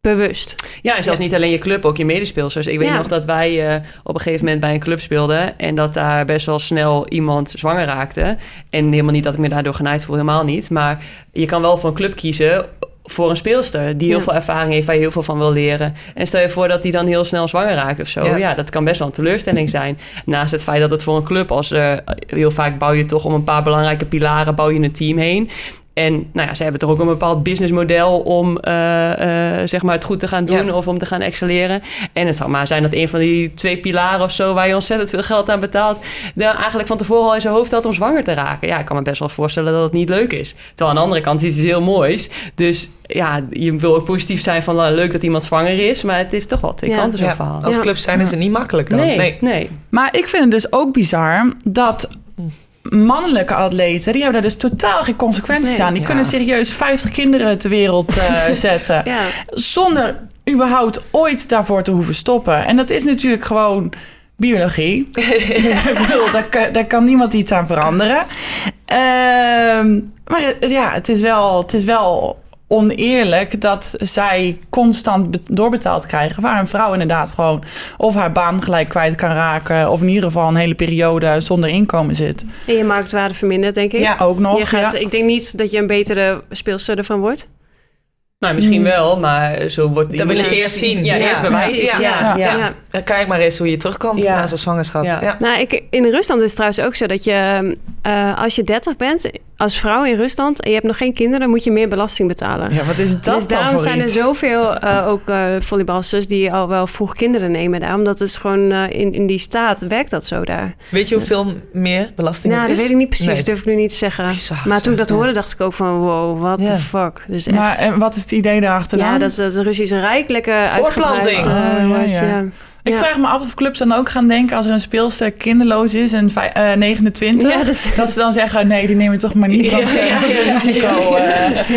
Bewust. Ja, en zelfs niet alleen je club, ook je medespeelsters. Ik weet Ja. nog dat wij eh, op een gegeven moment bij een club speelden... en dat daar best wel snel iemand zwanger raakte. En helemaal niet dat ik me daardoor genaaid voel, helemaal niet. Maar je kan wel voor een club kiezen voor een speelster... die heel Ja. veel ervaring heeft, waar je heel veel van wil leren. En stel je voor dat die dan heel snel zwanger raakt of zo. Ja. Ja, dat kan best wel een teleurstelling zijn. Naast het feit dat het voor een club als... eh, heel vaak bouw je toch om een paar belangrijke pilaren... bouw je een team heen... En nou ja, ze hebben toch ook een bepaald businessmodel om eh, eh, zeg maar het goed te gaan doen Ja. of om te gaan excelleren. En het zou maar zijn dat een van die twee pilaren of zo waar je ontzettend veel geld aan betaalt, dan eigenlijk van tevoren al in zijn hoofd had om zwanger te raken. Ja, ik kan me best wel voorstellen dat het niet leuk is. Terwijl aan de andere kant is het heel moois. Dus ja, je wil ook positief zijn van nou, leuk dat iemand zwanger is, maar het heeft toch wel twee Ja. kanten zo'n Ja. verhaal. Als Ja. club zijn is het niet makkelijk dan. nee, nee. Maar ik vind het dus ook bizar dat mannelijke atleten, die hebben daar dus totaal geen consequenties Nee. aan. Die Ja. kunnen serieus 50 kinderen ter wereld eh, zetten. Ja, Zonder überhaupt ooit daarvoor te hoeven stoppen. En dat is natuurlijk gewoon biologie. ik bedoel, daar, kan- daar kan niemand iets aan veranderen. Ehm, maar ja, het is wel, het is wel oneerlijk dat zij constant be- doorbetaald krijgen. Waar een vrouw inderdaad gewoon of haar baan gelijk kwijt kan raken. Of in ieder geval een hele periode zonder inkomen zit. en je marktwaarde vermindert, denk ik. Ja. Ook nog. Je gaat, ja. Ik denk niet dat je een betere speelster ervan wordt. Nou, misschien wel, maar zo wordt... Dat willen ze eerst zien. Ja, Ja, eerst Ja, ja. ja. Ja. Dan kijk maar eens hoe je terugkomt Ja. na zo'n zwangerschap. Ja. Ja. Nou, ik, in Rusland is het trouwens ook zo dat je, eh, als je 30 bent, als vrouw in Rusland en je hebt nog geen kinderen, moet je meer belasting betalen. Ja, wat is dat dus daarom zijn er iets? zoveel uh, ook uh, volleybalsters die al wel vroeg kinderen nemen daar. Omdat het is gewoon uh, in, in die staat werkt dat zo daar. Weet je hoeveel meer belasting nou, het is? dat weet ik niet precies, Nee. durf ik nu niet te zeggen. Bizar, maar toen ik dat ja. hoorde, dacht ik ook van wow, what Ja. the fuck. Dus echt, Maar en wat is het idee daarachter ja, dat, dat de Russische uitgebreid. Oh, uh, ja, ja. Ik Ja. vraag me af of clubs dan ook gaan denken als er een speelster kinderloos is en vij- eh, 29. Ja, dat- dat ze dan zeggen, nee, die nemen we toch maar niet, Ja, eh, ja, risico. ja. eh.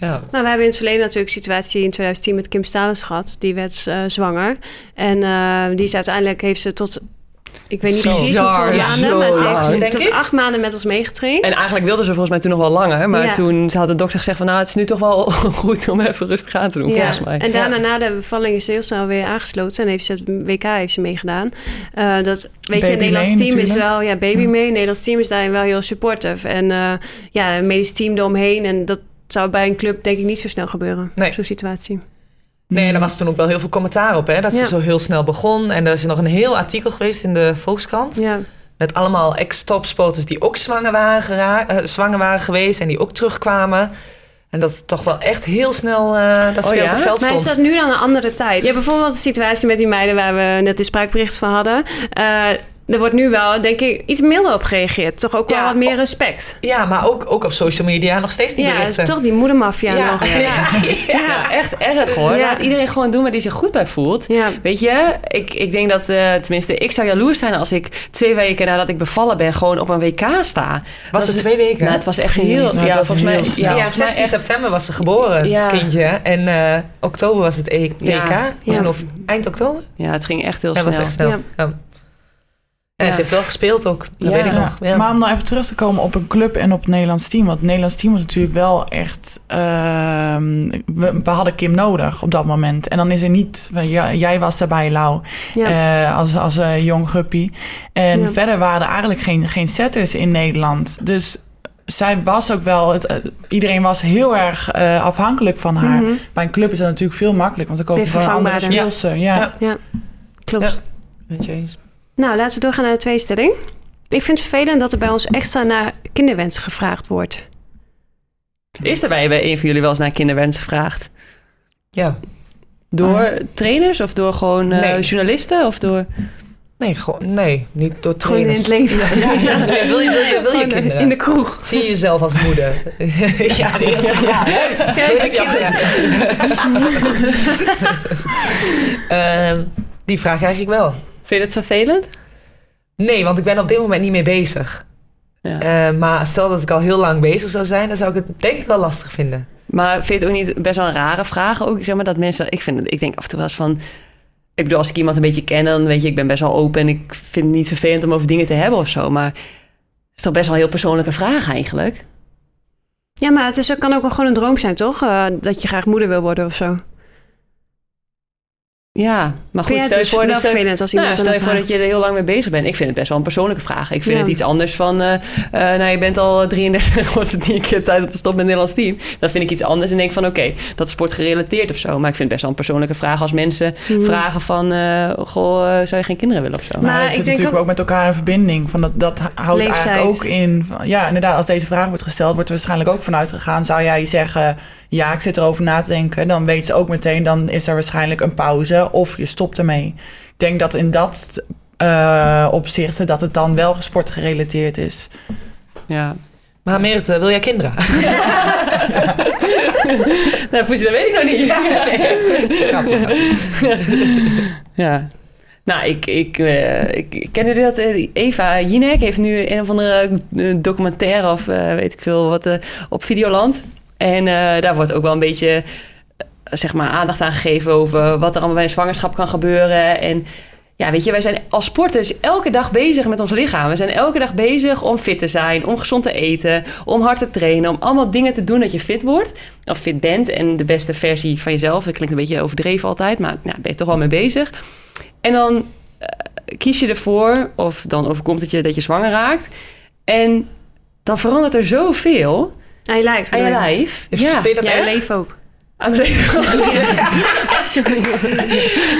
Ja. Nou, we hebben in het verleden natuurlijk een situatie in 2010 met Kim Stalens gehad. Die werd zwanger. En die is uiteindelijk, heeft ze tot, ik weet niet precies hoeveel ja, maanden, maar ze heeft denk tot ik. acht maanden met ons meegetraind. En eigenlijk wilden ze volgens mij toen nog wel langer. Maar Ja. toen had de dokter gezegd van... nou, het is nu toch wel goed om even rustig aan te doen, volgens mij. En daarna, na de bevalling, is ze heel snel weer aangesloten. En heeft ze het WK heeft ze meegedaan. Eh, dat, weet je, Baby het Nederlands mee team is wel... Ja, baby mee. Het Nederlands team is daarin wel heel supportive. En eh, ja, een medisch team eromheen. En dat zou bij een club denk ik niet zo snel gebeuren. Nee. Zo'n situatie. Nee, en er was toen ook wel heel veel commentaar op, hè? Dat ze zo heel snel begon. En er is nog een heel artikel geweest in de Volkskrant. Ja. Met allemaal ex-topsporters die ook zwanger waren, eh, zwanger waren geweest en die ook terugkwamen. En dat het toch wel echt heel snel eh, dat ze Oh weer ja? op het veld Maar stond. is dat nu dan een andere tijd? Je hebt bijvoorbeeld de situatie met die meiden waar we net de spraakbericht van hadden. Eh, er wordt nu wel, denk ik, iets milder op gereageerd. Toch ook wel Ja, wat meer op- respect. Ja, maar ook, ook op social media nog steeds die Ja, het berichten. is toch die moedermafia ja, nog. ja, ja. Ja, echt erg hoor. Ja. Laat iedereen gewoon doen waar die zich goed bij voelt. Ja. Weet je, ik, ik denk dat, eh, tenminste, ik zou jaloers zijn als ik twee weken nadat ik bevallen ben gewoon op een WK sta. Was Dat het twee weken? Nou, het was echt heel, Nou, het ja, volgens mij, heel ja, ja, volgens mij 16 echt, september was ze geboren, Ja. het kindje. En eh, oktober was het E- WK. Ja. Ja. het of eind oktober? ja, het ging echt heel Ja, snel. was echt snel. Ja. Ja. En Ja. ze heeft wel gespeeld ook, dat Ja. weet ik Ja, nog. Ja. Maar om nou even terug te komen op een club en op het Nederlands team. Want het Nederlands team was natuurlijk wel echt... ehm, we, we hadden Kim nodig op dat moment. En dan is er niet... ja, jij was daarbij, Lau, Ja. eh, als, als eh, jong guppy. En Ja. verder waren er eigenlijk geen, geen setters in Nederland. Dus zij was ook wel... Het, eh, iedereen was heel erg eh, afhankelijk van haar. Mhm. Bij een club is dat natuurlijk veel makkelijker. Want dan gewoon een andere speelster. Ja. Ja. Ja, klopt. Ja. Met je eens. Nou, laten we doorgaan naar de tweestelling. Ik vind het vervelend dat er bij ons extra naar kinderwensen gevraagd wordt. Is er bij, bij een van jullie wel eens naar kinderwensen gevraagd? Ja. Door trainers of door gewoon eh, Nee. journalisten? Of door... Nee, gewoon, nee, niet door Gewoon in trainers. het leven. Ja, ja. Nee, wil je, wil je, wil je kinderen? In de kroeg. Zie je jezelf als moeder? ja, de eerste vraag. Wil je kinderen? Ehm, die vraag krijg ik wel. Vind je het vervelend? Nee, want ik ben op dit moment niet mee bezig. Ja. Eh, maar stel dat ik al heel lang bezig zou zijn, dan zou ik het denk ik wel lastig vinden. Maar vind je het ook niet best wel een rare vraag? Ook, zeg maar, dat mensen... Ik, vind, het- ik denk af en toe wel eens van... Ik bedoel, als ik iemand een beetje ken, dan weet je... Ik ben best wel open en ik vind het niet vervelend om over dingen te hebben of zo. Maar het is toch best wel een heel persoonlijke vraag eigenlijk? Ja, maar het is, kan ook wel gewoon een droom zijn, toch? Eh, dat je graag moeder wil worden of zo. Ja, maar goed, stel je voor, dat, stel, vervelend als nou, stel je voor dat je er heel lang mee bezig bent. Ik vind het best wel een persoonlijke vraag. Ik vind Ja. het iets anders van... eh, eh, nou, je bent al 33, wordt het niet een keer tijd om te stoppen met het Nederlands team. Dat vind ik iets anders en denk van, oké, dat is sportgerelateerd of zo. Maar ik vind het best wel een persoonlijke vraag als mensen Mhm. vragen van... eh, goh, zou je geen kinderen willen of zo? Maar het zit natuurlijk ook- ook... met elkaar in verbinding. Van dat, dat houdt Leeftijd. eigenlijk ook in. van- Ja, inderdaad, als deze vraag wordt gesteld, wordt er waarschijnlijk ook vanuit gegaan. Zou jij zeggen, ja, ik zit erover na te denken. Dan weet ze ook meteen, dan is er waarschijnlijk een pauze of je stopt ermee. Ik denk dat in dat eh opzicht dat het dan wel sportgerelateerd is. Ja. Maar Merit, eh, wil jij kinderen? nou, Poesie, dat weet ik nog niet. ja. Nou, ik, ik, eh, ik, ken jullie dat? Eva Jinek heeft nu een of andere documentaire of weet ik veel wat op Videoland. En eh, daar wordt ook wel een beetje eh, zeg maar aandacht aan gegeven over wat er allemaal bij een zwangerschap kan gebeuren. En ja, weet je, wij zijn als sporters elke dag bezig met ons lichaam. We zijn elke dag bezig om fit te zijn, om gezond te eten, om hard te trainen, om allemaal dingen te doen dat je fit wordt of fit bent en de beste versie van jezelf. Dat klinkt een beetje overdreven altijd, maar nou, ben je toch wel mee bezig. En dan eh, kies je ervoor, of dan overkomt het je dat je zwanger raakt. En dan verandert er zoveel Aan je lijf. aan je lijf. Ja, Vind je dat Ja, leven ook. aan mijn leven.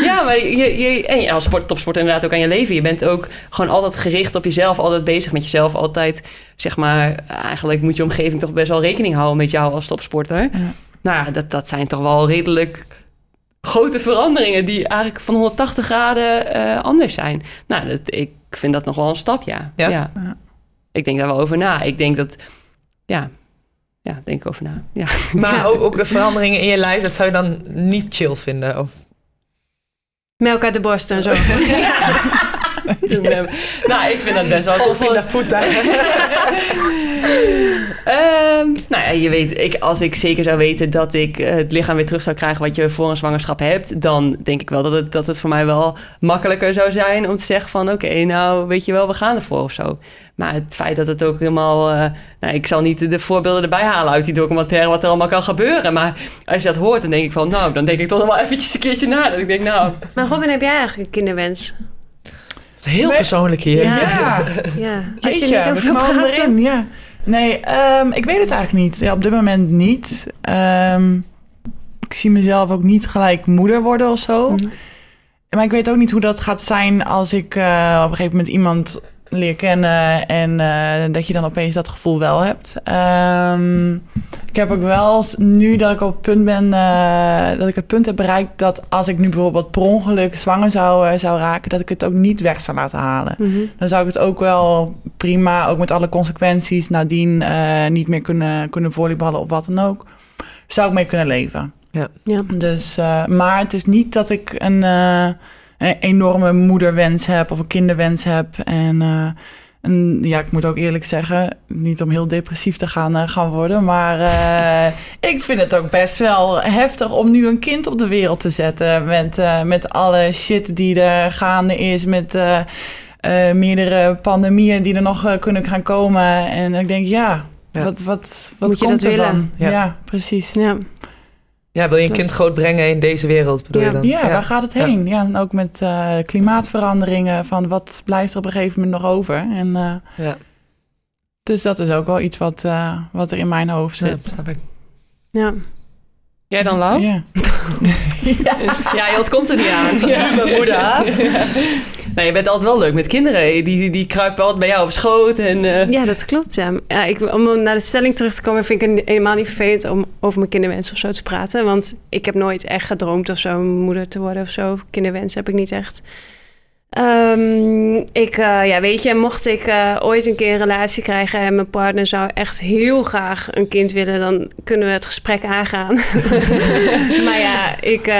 ja, maar je, je, en ja, als sport, topsport inderdaad ook aan je leven. Je bent ook gewoon altijd gericht op jezelf, altijd bezig met jezelf. Altijd, zeg maar, eigenlijk moet je omgeving toch best wel rekening houden met jou als topsporter. Ja. Nou ja, dat, dat zijn toch wel redelijk grote veranderingen die eigenlijk van 180 graden eh, anders zijn. Nou, dat, ik vind dat nog wel een stap, ja. Ja? ja. Ja. Ik denk daar wel over na. Ik denk dat, ja, ja, denk ik over na. Ja. Maar Ja. ook, ook de veranderingen in je lijf, dat zou je dan niet chill vinden? Of? Melk uit de borst en zo. nou, ik vind dat best wel Volgens in de voet, hè? Ehm, nou ja, je weet, ik, als ik zeker zou weten dat ik eh, het lichaam weer terug zou krijgen wat je voor een zwangerschap hebt, dan denk ik wel dat het, dat het voor mij wel makkelijker zou zijn om te zeggen van oké, nou weet je wel, we gaan ervoor of zo. Maar het feit dat het ook helemaal, eh, nou, ik zal niet de, de voorbeelden erbij halen uit die documentaire wat er allemaal kan gebeuren, maar als je dat hoort, dan denk ik van nou, dan denk ik toch nog wel eventjes een keertje na. Dat ik denk nou, Maar Robin, heb jij eigenlijk een kinderwens? Het is heel Nee. persoonlijk hier. Ja, Ja, als je Jeetje, niet over erin, ja. Nee, ehm, ik weet het eigenlijk niet. Ja, op dit moment niet. Ehm, ik zie mezelf ook niet gelijk moeder worden of zo. Mhm. Maar ik weet ook niet hoe dat gaat zijn als ik eh, op een gegeven moment iemand leer kennen en eh, dat je dan opeens dat gevoel wel hebt. Ehm, ik heb ook wel nu dat ik op het punt ben, eh, dat ik het punt heb bereikt dat als ik nu bijvoorbeeld per ongeluk zwanger zou, eh, zou raken, dat ik het ook niet weg zou laten halen Mhm. dan zou ik het ook wel prima, ook met alle consequenties nadien eh, niet meer kunnen, kunnen volleyballen of wat dan ook, zou ik mee kunnen leven. Ja. Dus, eh, maar het is niet dat ik een, eh, een enorme moederwens heb of een kinderwens heb. En, eh, en ja, ik moet ook eerlijk zeggen, niet om heel depressief te gaan, eh, gaan worden, maar eh, ik vind het ook best wel heftig om nu een kind op de wereld te zetten met, met alle shit die er gaande is, met meerdere pandemieën die er nog kunnen gaan komen. En ik denk, ja, Ja. wat, wat, wat Moet je komt dat ervan? willen? Ja. Ja. precies. Ja. Ja, wil je een kind groot brengen in deze wereld, bedoel Ja. je dan? Ja, waar gaat het Ja. heen? Ja, en ook met eh, klimaatveranderingen, van wat blijft er op een gegeven moment nog over? En, eh, Ja. dus dat is ook wel iets wat, eh, wat er in mijn hoofd Ja, zit. snap ik. ja. jij dan Lau? Ja. Ja, je ontkomt er niet aan. Ja, mijn moeder. Nou, je bent altijd wel leuk met kinderen. Die, die kruipen altijd bij jou op schoot. En, eh, ja, dat klopt. Ja. Ja, ik, om naar de stelling terug te komen, vind ik het helemaal niet vervelend om over mijn kinderwens of zo te praten. Want ik heb nooit echt gedroomd of zo moeder te worden of zo. Kinderwens heb ik niet echt. Ehm, ik, eh, ja, weet je, mocht ik eh, ooit een keer een relatie krijgen en mijn partner zou echt heel graag een kind willen, dan kunnen we het gesprek aangaan. maar ja, ik,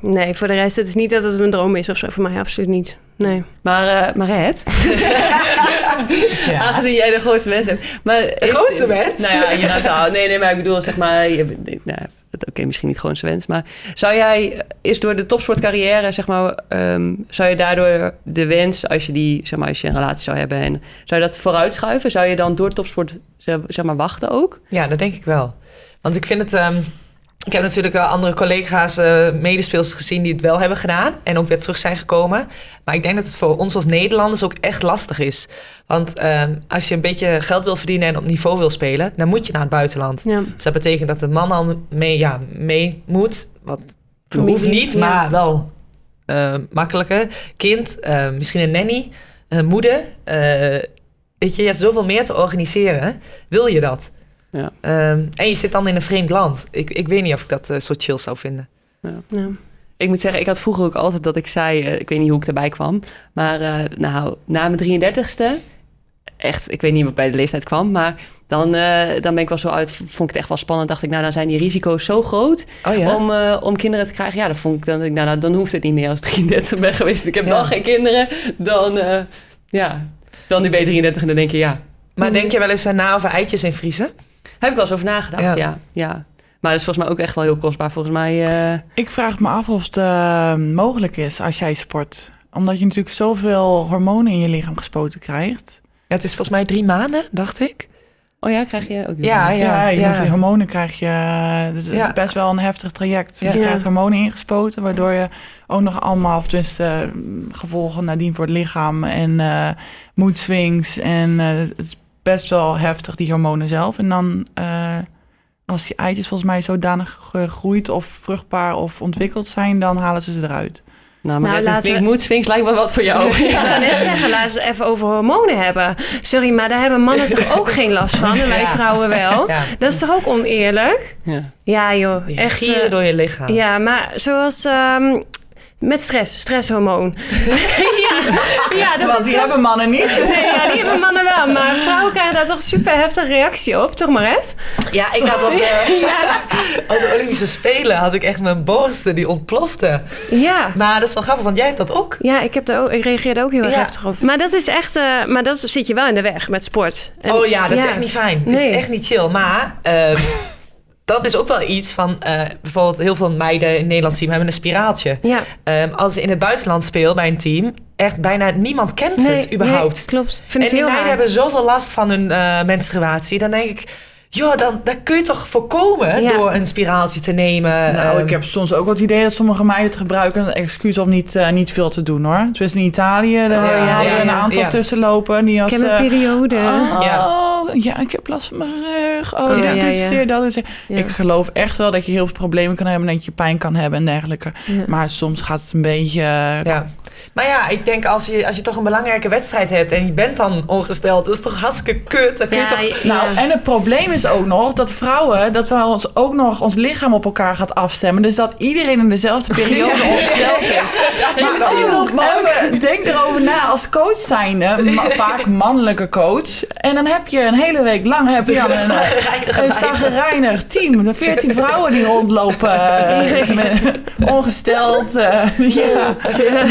nee, voor de rest, het is niet dat het mijn droom is of zo. Voor mij absoluut niet. Nee. Maar, eh maar Red, aangezien jij de grootste wens hebt. Maar de grootste wens? Nou ja, je gaat nou, nee, nee, maar ik bedoel, zeg maar, je, nou, oké, misschien niet gewoon zijn wens, maar zou jij, is door de topsportcarrière, zeg maar, ehm, zou je daardoor de wens, als je die, zeg maar, als je een relatie zou hebben, en zou je dat vooruitschuiven? Zou je dan door topsport, zeg zeg maar, wachten ook? Ja, dat denk ik wel. Want ik vind het... ehm, ik heb natuurlijk wel andere collega's, medespeelsters gezien die het wel hebben gedaan. En ook weer terug zijn gekomen. Maar ik denk dat het voor ons als Nederlanders ook echt lastig is. Want ehm, als je een beetje geld wil verdienen en op niveau wil spelen, dan moet je naar het buitenland. Ja. Dus dat betekent dat de man al mee, ja, mee moet. Wat hoeft niet, ja. maar wel eh, makkelijker. Kind, eh, misschien een nanny, moeder. weet je, je hebt zoveel meer te organiseren. Wil je dat? Ja. Ehm, en je zit dan in een vreemd land. Ik, ik weet niet of ik dat eh, zo chill zou vinden. Ja. Ik moet zeggen, ik had vroeger ook altijd dat ik zei, eh, ik weet niet hoe ik erbij kwam, maar eh, nou, na mijn 33ste, echt, ik weet niet wat bij de leeftijd kwam, maar dan, eh, dan ben ik wel zo uit, vond ik het echt wel spannend, dacht ik, nou, dan zijn die risico's zo groot Oh ja? om, eh, om kinderen te krijgen. Ja, dan vond ik, dan, nou, nou, dan hoeft het niet meer als ik 33 ben geweest. Ik heb Ja. dan geen kinderen, dan, eh, ja, dan nu ben je 33 en dan denk je, ja, Maar denk je wel eens na over eitjes in vriezen? Heb ik wel eens over nagedacht, Ja. ja. ja, Maar dat is volgens mij ook echt wel heel kostbaar, volgens mij. eh, Ik vraag me af of het eh, mogelijk is als jij sport. Omdat je natuurlijk zoveel hormonen in je lichaam gespoten krijgt. Ja, het is volgens mij drie maanden, dacht ik. oh ja, krijg je ook niet. Ja, Ja, je ja. moet die hormonen krijg je. Het is Ja. best wel een heftig traject. Ja. Je krijgt Ja. hormonen ingespoten, waardoor je ook nog allemaal, of tenminste eh, gevolgen nadien voor het lichaam en eh mood swings. En eh, het is best wel heftig, die hormonen zelf. En dan, eh, als die eitjes volgens mij zodanig gegroeid of vruchtbaar of ontwikkeld zijn, dan halen ze ze eruit. Nou, maar Nou, we- Mood Sphinx lijkt me wat voor jou. Ik wou net zeggen, laten we het even over hormonen hebben. Sorry, maar daar hebben mannen toch ook geen last van en wij Ja. vrouwen wel. Ja. Dat is toch ook oneerlijk? Ja. Ja joh, Die echt. gieren eh, door je lichaam. Ja, maar zoals ehm, met stress, stresshormoon. ja, ja, dat Want is die toch- hebben mannen niet. Nee, ja, die hebben mannen wel. Maar vrouwen krijgen daar toch super heftige reactie op, toch Maret? Ja, ik had op de, op de Olympische Spelen had ik echt mijn borsten die ontplofte. Ja. Maar dat is wel grappig, want jij hebt dat ook. Ja, ik, heb daar ook, ik reageerde ook heel erg Ja. heftig op. Maar dat is echt, eh, maar dat zit je wel in de weg met sport. En- oh ja, dat is echt niet fijn. Dat Nee. is echt niet chill. Maar ehm, dat is ook wel iets van... eh, bijvoorbeeld heel veel meiden in het Nederlands team hebben een spiraaltje. Ja, Ehm, als ze in het buitenland speel bij een team... echt bijna niemand kent het überhaupt. nee, klopt. Vind en die meiden raar. hebben zoveel last van hun eh, menstruatie. Dan denk ik... joh, dan, dat kun je toch voorkomen Ja. door een spiraaltje te nemen. Nou, Ehm, ik heb soms ook wel het idee dat sommige meiden het gebruiken... een excuus om niet, eh, niet veel te doen, hoor. Dus in Italië, daar Ja, hadden ja, we een ja, aantal ja. tussenlopen. Die Ik als, heb een eh, periode. Oh, Ja. ja. ik heb last van mijn rug. Oh, dit ja, is ja. zeer, dat is. Ja. Ik geloof echt wel dat je heel veel problemen kan hebben... en dat je pijn kan hebben en dergelijke. Ja. Maar soms gaat het een beetje... eh, Ja. Maar ja, ik denk als je, als je toch een belangrijke wedstrijd hebt en je bent dan ongesteld, dat is toch hartstikke kut. Dan kun je Ja, toch... ja. Nou, en het probleem is ook nog dat vrouwen, dat we ons ook nog ons lichaam op elkaar gaat afstemmen. Dus dat iedereen in dezelfde periode ongesteld is. Maar ook, denk erover na als coach zijnde, ma- vaak mannelijke coach. En dan heb je een hele week lang heb je dan een, een zagrijnig team. De 14 vrouwen die rondlopen, eh, met- ongesteld, eh, ja,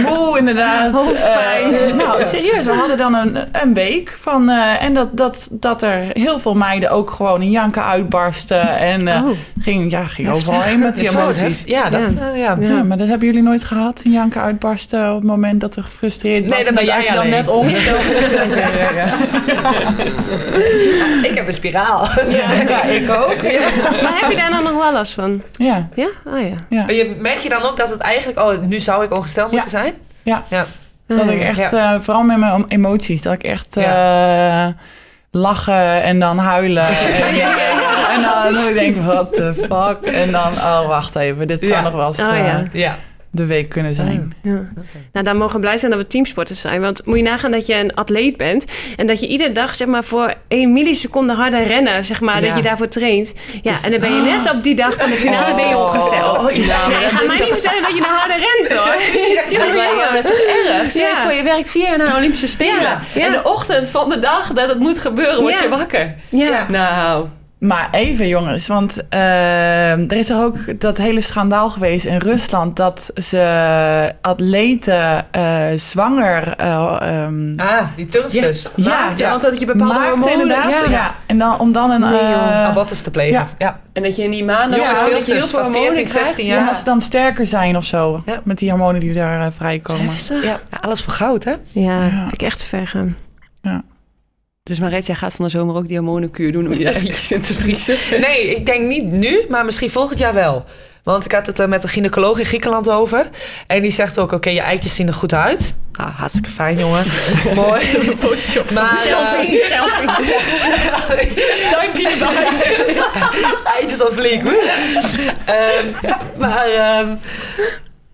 moe inderdaad. Hoofdpijn. Eh, nou, serieus, we hadden dan een, een week van... en dat, dat, dat er heel veel meiden ook gewoon in janken uitbarsten. En eh, Oh. ging, ja, ging overal heen met die emoties. Ja, dat, Ja. eh, ja. Ja, maar dat hebben jullie nooit gehad, een janken uitbarsten op het moment dat er gefrustreerd was. Nee, dan ben jij je dan net. Ja, ja, Ik heb een spiraal. ja. Ja, ik ook. Ja. Maar heb je daar dan nog wel last van? Ja, Ja? Oh ja. ja. Maar je, merk je dan ook dat het eigenlijk... Oh, nu zou ik ongesteld moeten zijn? Ja. Ja. Dat ik ja. echt, eh, vooral met mijn emoties, dat ik echt eh, lachen en dan huilen. En, eh, en dan, denk ik, what the fuck? En dan, oh wacht even, dit zou nog wel eens Oh, eh, ja. De week kunnen zijn. Ja. Nou, dan mogen we blij zijn dat we teamsporters zijn. Want moet je nagaan dat je een atleet bent... en dat je iedere dag zeg maar, voor één milliseconde harder rennen... Zeg maar, Ja. dat je daarvoor traint. Ja, en dan ben je net op die dag van de finale ben je opgesteld. Oh, ja. Ja, is mij niet vertellen dat je nou harder rent, hoor. Ja, dat is toch erg? Stel je voor, je werkt vier jaar naar de Olympische Spelen. Ja, ja. En de ochtend van de dag dat het moet gebeuren, word Ja. je wakker. Ja. Nou, Maar even jongens, want eh, er is er ook dat hele schandaal geweest in Rusland... dat ze atleten eh, zwanger... eh, ehm, Ah, die turnsters. ja, ja. want dat je bepaalde hormonen... inderdaad. Ja. ja. En dan, om dan een... Nee, Abortus te plegen. ja. Ja. En dat je in die maanden... Ja, dat je heel veel van hormonen 14, krijgt. 16 Ja, jaar. omdat ze dan sterker zijn of zo. Ja. Met die hormonen die daar vrijkomen. Heftig. Ja. Ja, alles voor goud, hè? Ja, vind ik echt te ver gaan. Dus Marit, jij gaat van de zomer ook die hormonenkuur doen om je eitjes in te vriezen. Nee, ik denk niet nu, maar misschien volgend jaar wel. Want ik had het er met een gynaecoloog in Griekenland over. En die zegt ook, oké, je eitjes zien er goed uit. Nou, hartstikke fijn, jongen. Mooi. Photoshop. Maar, Selfie, selfie. Duimpje erbij. eitjes al flink. Ehm, maar ehm,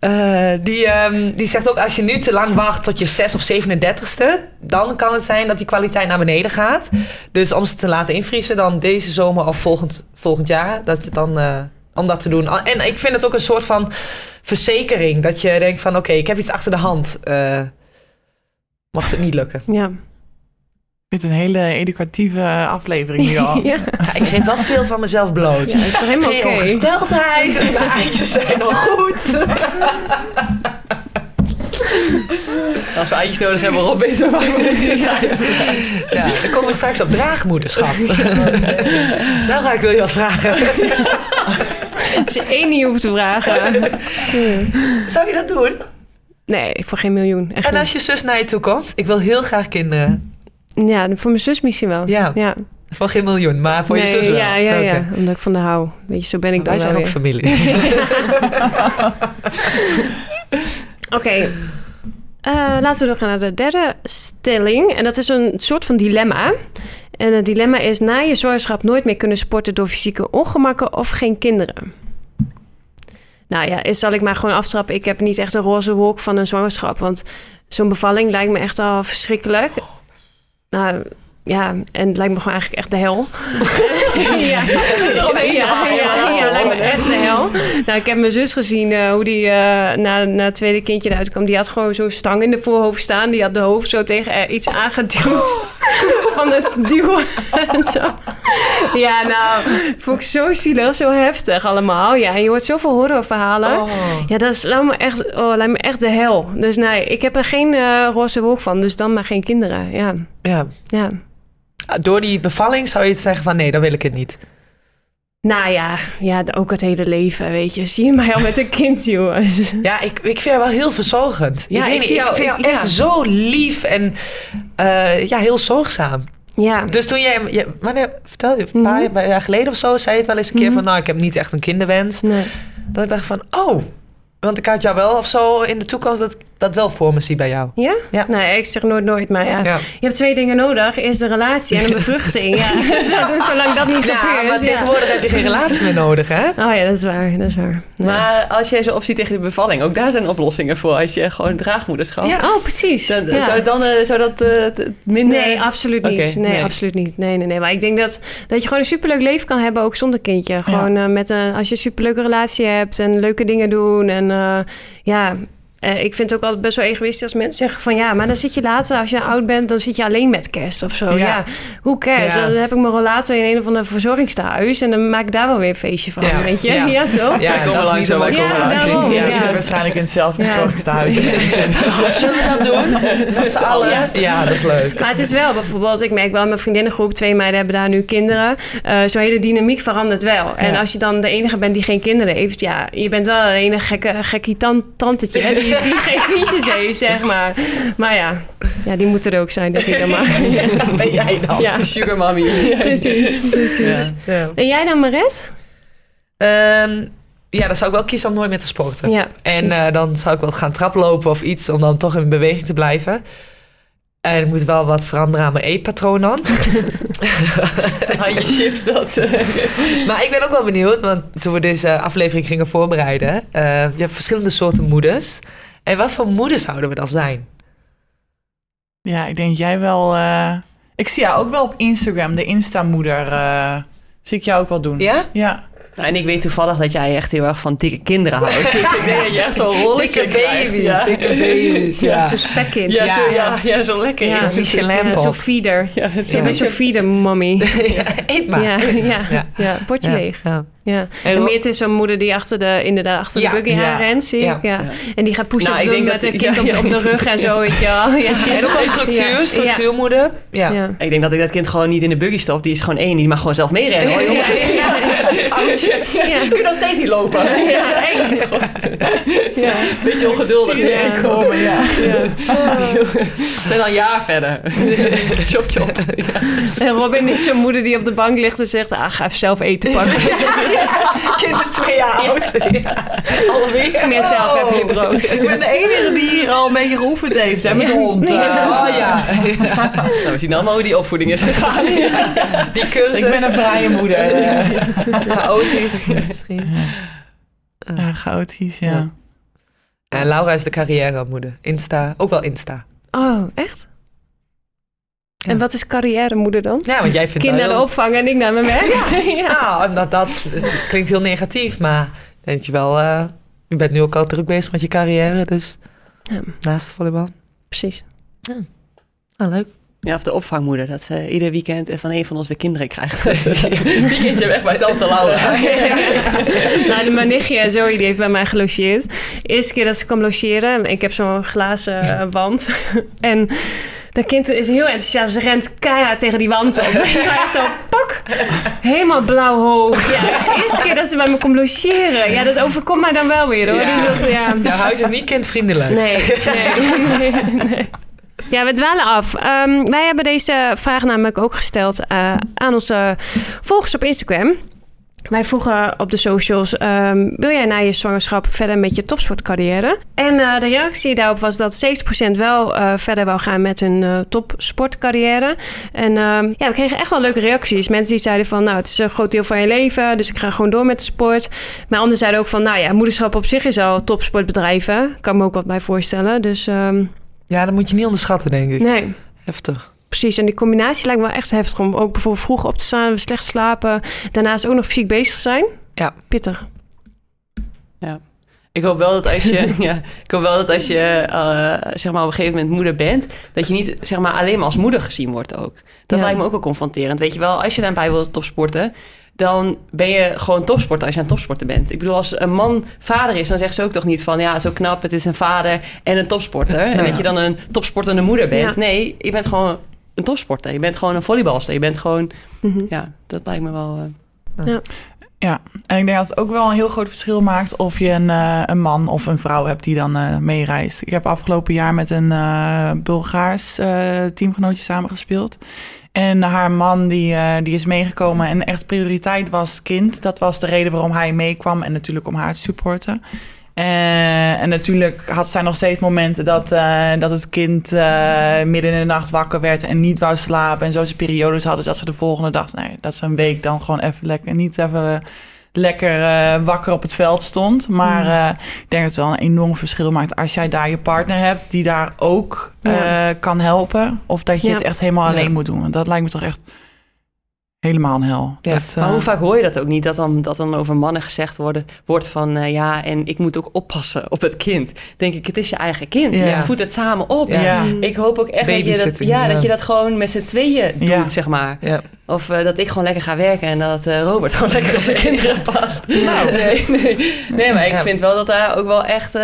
eh, die, ehm, die zegt ook, als je nu te lang wacht tot je 6 of 37ste... dan kan het zijn dat die kwaliteit naar beneden gaat. Dus om ze te laten invriezen, dan deze zomer of volgend, volgend jaar... dat je dan... eh, om dat te doen. En ik vind het ook een soort van verzekering. Dat je denkt van, oké, ik heb iets achter de hand. eh, mocht het niet lukken. Ja. Dit een hele educatieve aflevering nu al. ja. Ja, ik geef wel veel van mezelf bloot. Ja, is toch helemaal Geen oké? ongesteldheid. De eitjes zijn nog goed. Als we eitjes nodig hebben, Rob, weten we waar we moeten zijn. Ja, dan komen we straks op draagmoederschap. nou ga ik wil je wat vragen. Als je één niet hoeft te vragen. Zou je dat doen? Nee, voor geen miljoen. Echt En als je zus naar je toe komt? Ik wil heel graag kinderen. Ja, voor mijn zus misschien wel. Ja. ja. Voor geen miljoen, maar voor je zus wel. Ja, ja. Omdat ik van de hou. Weet je, zo ben ik dan Wij zijn ook familie. Oké. Eh, laten we doorgaan naar de derde stelling. En dat is een soort van dilemma. En het dilemma is na je zwangerschap nooit meer kunnen sporten door fysieke ongemakken of geen kinderen. Nou ja, is, zal ik maar gewoon aftrappen. Ik heb niet echt een roze wolk van een zwangerschap. Want zo'n bevalling lijkt me echt al verschrikkelijk. Nou ja, en het lijkt me gewoon eigenlijk echt de hel. ja, ja, ja, ja, ja, lijkt me echt de hel. Nou, ik heb mijn zus gezien eh, hoe die eh, na, na het tweede kindje eruit kwam. Die had gewoon zo'n stang in de voorhoofd staan. Die had de hoofd zo tegen eh, iets aangeduwd. van het duwen en zo. Ja, nou, vond ik zo zielig, zo heftig allemaal. Ja, en je hoort zoveel horrorverhalen. Oh. Ja, dat is, lijkt, me echt, oh, lijkt me echt de hel. Dus nee, ik heb er geen eh, roze wolk van, dus dan maar geen kinderen. Ja, Ja. ja. Door die bevalling zou je zeggen van nee, dan wil ik het niet. Nou ja, ja, ook het hele leven, weet je. Zie je mij al met een kind, joh. Ja, ik, ik vind jou wel heel verzorgend. Ja, ik zie jou- vind jou ik- echt ja. zo lief en eh, ja, heel zorgzaam. Ja, Dus toen jij, je, wanneer, vertel je, een paar Mhm. jaar geleden of zo, zei je het wel eens een keer Mhm. van, nou, ik heb niet echt een kinderwens. nee. Dat ik dacht van, oh, want ik had jou wel of zo in de toekomst dat dat wel voor me zie bij jou. Ja? Ja. Nee, ik zeg nooit nooit, maar ja. Ja. Je hebt twee dingen nodig. Eerst een relatie en een bevruchting. Ja. Dus zolang dat niet Ja, gebeurt. maar tegenwoordig heb je geen relatie meer nodig, hè? Oh ja, dat is waar. Dat is waar. Ja. Maar als jij zo opziet tegen de bevalling, ook daar zijn oplossingen voor als je gewoon draagmoederschap. Ja. Oh, precies. Dan, Ja. zou, dan, eh, zou dat eh, t- minder... Nee, absoluut niet. Nee, nee. absoluut niet. Nee, nee, nee. Maar ik denk dat, dat je gewoon een superleuk leven kan hebben, ook zonder kindje. Gewoon eh, met een, als je een superleuke relatie hebt en leuke dingen doen. En eh, ja, eh, ik vind het ook altijd best wel egoïstisch als mensen zeggen van ja, maar dan zit je later, als je oud bent, dan zit je alleen met kerst of zo. Ja, Ja. hoe? Ja. Dan heb ik mijn rollator in een of ander verzorgingstehuis en dan maak ik daar wel weer een feestje van, Ja. weet je? Ja. Ja, toch? Ja, komen dat is langs komen Ja, ik zit waarschijnlijk in hetzelfde Ja. verzorgingstehuis. Zullen we dat doen? Met z'n allen? Ja. Ja. dat is leuk. Maar het is wel bijvoorbeeld, ik merk wel in mijn vriendinnengroep, twee meiden hebben daar nu kinderen. Eh Zo'n hele dynamiek verandert wel. En Ja. als je dan de enige bent die geen kinderen heeft, ja, je bent wel een enige gekke, gekkie tan- tantetje hè, die, die geen kindjes heeft, zeg maar. Maar ja, ja, die moeten er ook zijn, denk ik dan maar. Ben jij dan. Ja, Sugar mommy. precies. precies. Ja. Ja. En jij dan, Maret? Ehm, ja, dan zou ik wel kiezen om nooit meer te sporten. Ja, En eh, dan zou ik wel gaan traplopen of iets om dan toch in beweging te blijven. En ik moet wel wat veranderen aan mijn eetpatroon dan. Had je chips dat... eh, maar ik ben ook wel benieuwd, want toen we deze aflevering gingen voorbereiden, eh, je hebt verschillende soorten moeders. En wat voor moeders zouden we dan zijn? Ja, ik denk jij wel... eh, Ik zie jou ook wel op Instagram, de Insta-moeder. eh, zie ik jou ook wel doen. Ja? Ja. Nou, en ik weet toevallig dat jij echt heel erg van dikke kinderen houdt. Dus ik denk dat je echt zo'n rolletje Dikke krijgt, baby's, ja. dikke baby's. Ja. Zo'n spekkind. Ja, Ja. zo, ja, ja, zo lekker. Ja, Ja, zo'n Michelin ja, zo'n feeder. ja, Je bent zo'n feeder, mommy. Ja, eet maar. Ja, ja, Ja. ja. bordje Ja, leeg. ja. Ja. En En Meert is zo'n moeder die achter de, inderdaad, achter Ja, de buggy ja. rent, zie Ja. ik. Ja. Ja. En die gaat pushen Nou, ik doen denk met dat- een kind ja, op, ja. op de rug en zo, weet je wel. Ja. En ook al structuur, Ja. structuurmoeder. Ja. Ja. Ik denk dat ik dat kind gewoon niet in de buggy stop. Die is gewoon één. Die mag gewoon zelf meerennen. hoor, Ja, Ja. Je kunt nog steeds niet lopen. Ja, eng. Ja. Beetje ongeduldig. Zie je denk echt ik. komen, ja. We zijn al een jaar verder. chop, chop. En Robin is zo'n moeder die op de bank ligt en zegt... Ah, ga even zelf eten pakken. Kind is twee jaar oud. Ja. Alweer. Smeer zelf even je brood. Ik ben de enige die hier al een beetje geoefend heeft, hè, met de hond. Ja. Oh ja. Nou, we zien allemaal hoe die opvoeding is gegaan. Die cursus. Ik ben een vrije moeder. eh. chaotisch misschien. Ja, chaotisch, ja. En Laura is de carrièremoeder. Insta, ook wel Insta. Oh, echt? Ja. En wat is carrièremoeder dan? Ja, want jij vindt Kinderen heel... opvangen en ik naar mijn werk. Ja. Nou, dat, dat klinkt heel negatief, maar denk je wel... eh, je bent nu ook al druk bezig met je carrière, dus Ja. naast volleybal. Precies. Nou, leuk. Ja, of de opvangmoeder. Dat ze ieder weekend van een van ons de kinderen krijgt. Weekendje weg bij tante Laura. nou, mijn nichtje en Zoe die heeft bij mij gelogeerd. De eerste keer dat ze kwam logeren, ik heb zo'n glazen eh, wand. en dat kind is heel enthousiast. Ze rent keihard tegen die wand op. Ja, zo, pak! Helemaal blauw hoofd. Ja, de eerste keer dat ze bij me komt logeren. Ja, dat overkomt mij dan wel weer hoor. Ja. Dus dat, ja. Jouw huis is niet kindvriendelijk. Nee, nee, nee, nee. Ja, we dwalen af. Ehm, wij hebben deze vraag namelijk ook gesteld eh, aan onze volgers op Instagram. Wij vroegen op de socials: ehm, wil jij na je zwangerschap verder met je topsportcarrière? En eh, de reactie daarop was dat 70% wel eh, verder wou gaan met hun topsportcarrière. En ehm, ja, we kregen echt wel leuke reacties. Mensen die zeiden van, nou, het is een groot deel van je leven, dus ik ga gewoon door met de sport. Maar anderen zeiden ook van, nou ja, moederschap op zich is al topsportbedrijven. Kan me ook wat bij voorstellen. Dus Ja, dat moet je niet onderschatten, denk ik. nee. Heftig. Precies, en die combinatie lijkt me wel echt heftig om ook bijvoorbeeld vroeg op te staan, slecht slapen, daarnaast ook nog fysiek bezig zijn. Ja. Pittig. Ik hoop wel dat als je, ja, ik hoop wel dat als je eh, zeg maar op een gegeven moment moeder bent, dat je niet zeg maar alleen maar als moeder gezien wordt ook. Dat Ja. lijkt me ook wel confronterend. Weet je wel, als je daarbij wilt topsporten, dan ben je gewoon topsporter als je aan het topsporten bent. Ik bedoel, als een man vader is, dan zegt ze ook toch niet van ja, zo knap, het is een vader en een topsporter. En dat je dan een topsportende moeder bent. Ja. Nee, je bent gewoon een topsporter. Je bent gewoon een volleybalster. Je bent gewoon, Mhm. ja, dat lijkt me wel. eh, Ja, en ik denk dat het ook wel een heel groot verschil maakt of je een, eh, een man of een vrouw hebt die dan eh, meereist. Ik heb afgelopen jaar met een eh, Bulgaars eh, teamgenootje samengespeeld. En haar man die, eh, die is meegekomen en echt prioriteit was kind. Dat was de reden waarom hij meekwam en natuurlijk om haar te supporten. Eh, en natuurlijk had zij nog steeds momenten dat, eh, dat het kind midden in de nacht wakker werd en niet wou slapen. En zo ze periodes hadden dat ze de volgende dag, nee, dat ze een week dan gewoon even lekker, niet even lekker eh, wakker op het veld stond. Maar eh, ik denk dat het wel een enorm verschil maakt als jij daar je partner hebt die daar ook eh, kan helpen. Of dat je Ja. het echt helemaal alleen moet doen. Want dat lijkt me toch echt helemaal een hel. Ja. Dat, Maar eh, hoe vaak hoor je dat ook niet? Dat dan, dat dan over mannen gezegd worden, wordt van... eh, ja, en ik moet ook oppassen op het kind. Denk ik, het is je eigen kind. Ja. Je voedt het samen op. Ja. ja. Ik hoop ook echt dat je dat, ja, ja. dat je dat gewoon met z'n tweeën doet, Ja. zeg maar. Ja. Of eh, dat ik gewoon lekker ga werken en dat eh, Robert gewoon lekker op de kinderen past. Nee, nee. nee, maar ik Ja. vind wel dat daar ook wel echt eh,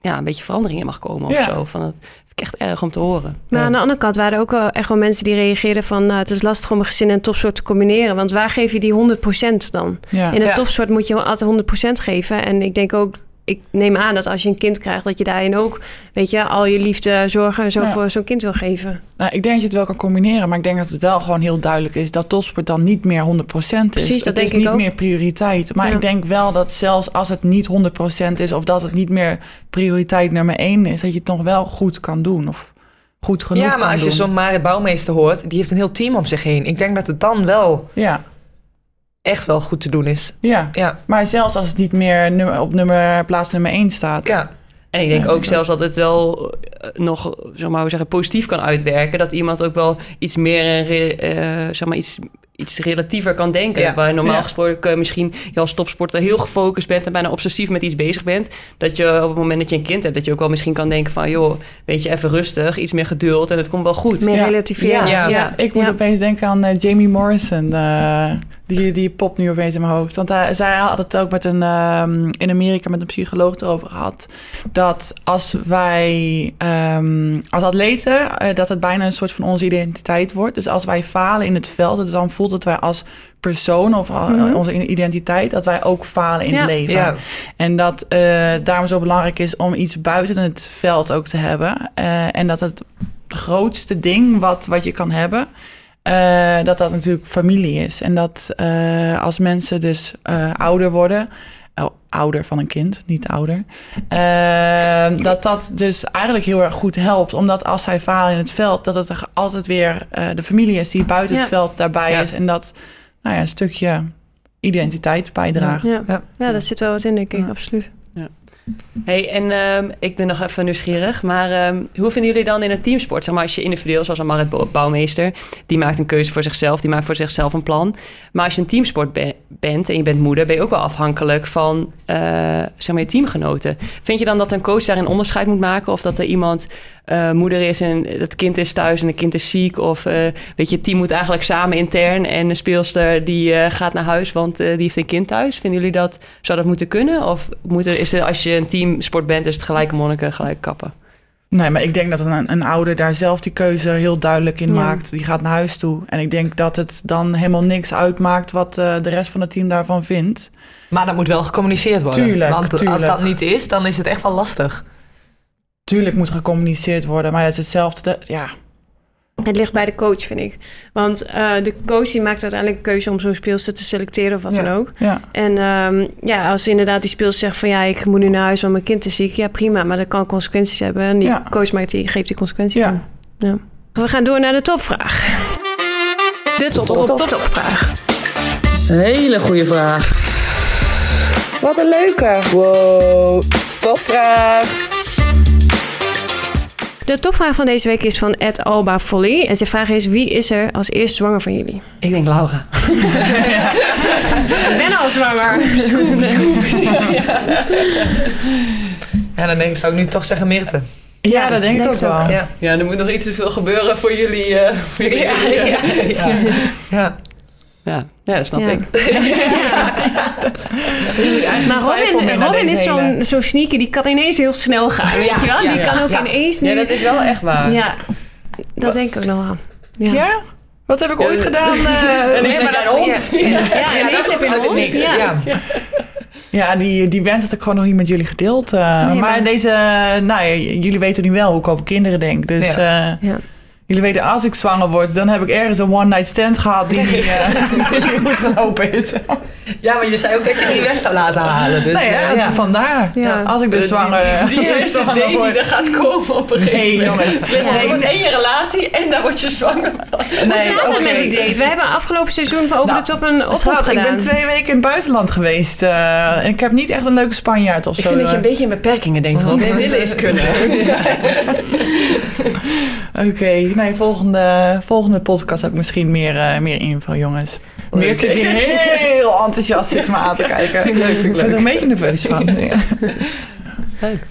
ja, een beetje verandering in mag komen of Ja. zo. Van, dat vind ik echt erg om te horen. Maar Ja. aan de andere kant waren er ook wel echt wel mensen die reageerden van... nou, het is lastig om een gezin en topsoort te combineren. Want waar geef je die 100% dan? ja. In een Ja. topsoort moet je altijd 100% geven. En ik denk ook, ik neem aan dat als je een kind krijgt... dat je daarin ook, weet je, al je liefde, zorgen en zo voor zo'n kind wil geven. Nou, ik denk dat je het wel kan combineren, maar ik denk dat het wel gewoon heel duidelijk is dat topsport dan niet meer 100% is. Precies, dat het denk is ik niet ook. meer prioriteit. Maar Ja. ik denk wel dat zelfs als het niet 100% is of dat het niet meer prioriteit nummer 1 is, dat je het nog wel goed kan doen of goed genoeg Ja, maar kan als je zo'n Marit Bouwmeester hoort, die heeft een heel team om zich heen. Ik denk dat het dan wel Ja, echt wel goed te doen is. ja. Ja, Maar zelfs als het niet meer nummer, op nummer, plaats nummer 1 staat. ja. En ik denk Ja, ook zelfs dat het wel eh, nog, zeg maar, hoe zeggen, positief kan uitwerken. Dat iemand ook wel iets meer, eh, zeg maar, iets, iets relatiever kan denken. Ja. Waar normaal Ja. gesproken misschien je als topsporter heel gefocust bent en bijna obsessief met iets bezig bent. Dat je op het moment dat je een kind hebt, dat je ook wel misschien kan denken van, joh, weet je, even rustig, iets meer geduld en het komt wel goed. Meer Ja. relativeren. Ja. Ja. Ik moet Ja. opeens denken aan eh, Jamie Morrison. eh, die, die popt nu opeens in mijn hoofd. Want hij, zij had het ook met een, ehm, in Amerika met een psycholoog erover gehad. Dat als wij ehm, als atleten, eh, dat het bijna een soort van onze identiteit wordt. Dus als wij falen in het veld, dat dan voelt het wij als persoon of eh, Mhm. onze identiteit, dat wij ook falen in Ja. het leven. Ja. En dat eh, daarom zo belangrijk is om iets buiten het veld ook te hebben. Eh, en dat het grootste ding wat, wat je kan hebben, eh, dat dat natuurlijk familie is. En dat als mensen dus ouder worden, ouder van een kind, niet ouder, eh, dat dat dus eigenlijk heel erg goed helpt. Omdat als zij falen in het veld, dat het er altijd weer eh, de familie is die buiten het Ja. veld daarbij Ja. is. En dat nou ja, een stukje identiteit bijdraagt. Ja. Ja. ja, daar zit wel wat in, denk ik, Ja. absoluut. Hey, en ehm, ik ben nog even nieuwsgierig, maar ehm, hoe vinden jullie dan in een teamsport? Zeg maar, als je individueel, zoals een Bouwmeester, die maakt een keuze voor zichzelf, die maakt voor zichzelf een plan. Maar als je een teamsport be- bent en je bent moeder, ben je ook wel afhankelijk van eh, zeg maar, je teamgenoten. Vind je dan dat een coach daarin onderscheid moet maken? Of dat er iemand eh, moeder is en het kind is thuis en het kind is ziek? Of eh, weet je, het team moet eigenlijk samen intern en de speelster die eh, gaat naar huis, want eh, die heeft een kind thuis. Vinden jullie dat, zou dat moeten kunnen? Of moet er, is er, als je een teamsport bent, is het gelijke monniken, gelijk kappen? Nee, maar ik denk dat een, een ouder daar zelf die keuze heel duidelijk in Ja. maakt. Die gaat naar huis toe. En ik denk dat het dan helemaal niks uitmaakt wat eh, de rest van het team daarvan vindt. Maar dat moet wel gecommuniceerd worden. Tuurlijk, Want als tuurlijk. dat niet is, dan is het echt wel lastig. Tuurlijk moet gecommuniceerd worden, maar het is hetzelfde. de- ja, Het ligt bij de coach, vind ik. Want eh, de coach die maakt uiteindelijk een keuze om zo'n speelster te selecteren of wat Ja. dan ook. ja. En ehm, ja, als inderdaad die speelster zegt van ja, ik moet nu naar huis want mijn kind is ziek. Ja, prima, maar dat kan consequenties hebben. En die Ja. coach maakt die, geeft die consequenties Ja. aan. Ja. We gaan door naar de topvraag. De top, top, top, topvraag. Hele goede vraag. Wat een leuke. Wow, topvraag. De topvraag van deze week is van Ed Alba Folly. En zijn vraag is, wie is er als eerst zwanger van jullie? Ik denk Laura. Ik ben al zwanger. Scoop, scoop. Ja, dan denk ik, zou ik nu toch zeggen Mirte. Ja, dat denk ik ook wel. Ja. Ja, er moet nog iets te veel gebeuren voor jullie. eh, voor jullie. Ja, ja, ja. Ja. Ja, ja, dat snap Ja. ik. Maar twijfel Robin, naar Robin is zo'n hele- zo'n sneaker, die kan ineens heel snel gaan, weet je wel? ja, Die ja. kan ook Ja. ineens nu... Ja, dat is wel echt waar. Ja, dat denk ik ook nog wel. Ja, Ja? Wat heb ik ooit Ja, gedaan? eh, En ineens had jij een hond. ja, Ja, ineens dat heb je niks. Ja. Ja. Ja, die, die wens had ik gewoon nog niet met jullie gedeeld. eh. Nee, maar, maar- deze, nou ja, jullie weten nu wel hoe ik over kinderen denk. Dus Ja. eh, Ja. Jullie weten, als ik zwanger word, dan heb ik ergens een one-night stand gehad die niet, eh, die niet goed gelopen is. ja, maar je zei ook dat je die weg zou laten halen. Dus, nee, eh, ja, ja. vandaar. Ja. Als ik dus zwanger, Die als ik eerste zwanger date die er gaat komen op een gegeven Nee, moment. jongens. Je Nee, wordt nee. en je relatie en daar word je zwanger van. Hoe Nee, staat het oké. met die date? We hebben afgelopen seizoen voor Over Nou, de Top een oproep Schat, ik ben twee weken in het buitenland geweest. eh, en ik heb niet echt een leuke Spanjaard of Ik zo. vind dat je een eh. beetje in beperkingen denkt, Rob. Nee, willen is kunnen. Oké, nee, volgende, volgende podcast heb ik misschien meer, eh, meer info, jongens. Meer zit hier heel enthousiast zit me aan te kijken. Vind ik leuk, vind ik ik ben er een beetje nerveus van. Ja. Leuk.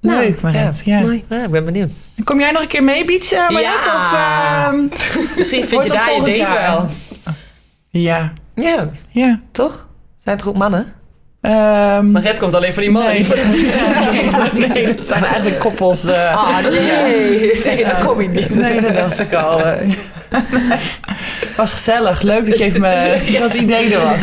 Leuk, Maret. Ja. Mooi. Ja, ik ben benieuwd. Kom jij nog een keer mee, Beach, eh, Maret? Ja. Of, ehm, Misschien vind je daar je date jaar? wel. ja, Ja, ja. toch? Zijn toch ook mannen? Ehm, Maar Red komt alleen voor die mannen. nee. niet voor de nee, nee, dat zijn eigenlijk koppels. eh. Ah, nee. Nee, daar kom je niet. Nee, dat dacht ik al. was gezellig. Leuk dat je even me, dat idee er was.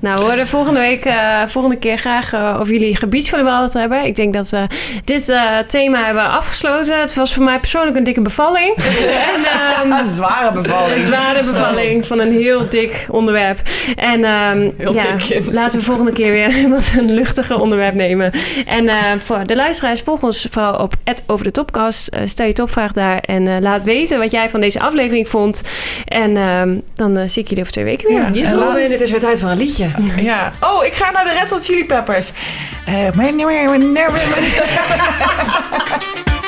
Nou, we horen volgende week, eh, volgende keer graag eh, of jullie gebiedvolleybal hebben. Ik denk dat we dit eh, thema hebben afgesloten. Het was voor mij persoonlijk een dikke bevalling. en, ehm, Een zware bevalling. Een zware bevalling van een heel dik onderwerp. En ehm, Heel ja, laten we volgende keer weer wat een luchtiger onderwerp nemen. En voor de luisteraars, volg ons vooral op over de topcast. Eh, stel je topvraag daar en laat weten wat jij van deze aflevering vond. En ehm, dan eh, zie ik jullie over twee weken weer. Ja, en laat- Robin, het is weer tijd voor een liedje. Ja. Oh, ik ga naar de Red Hot Chili Peppers. Eh, maar-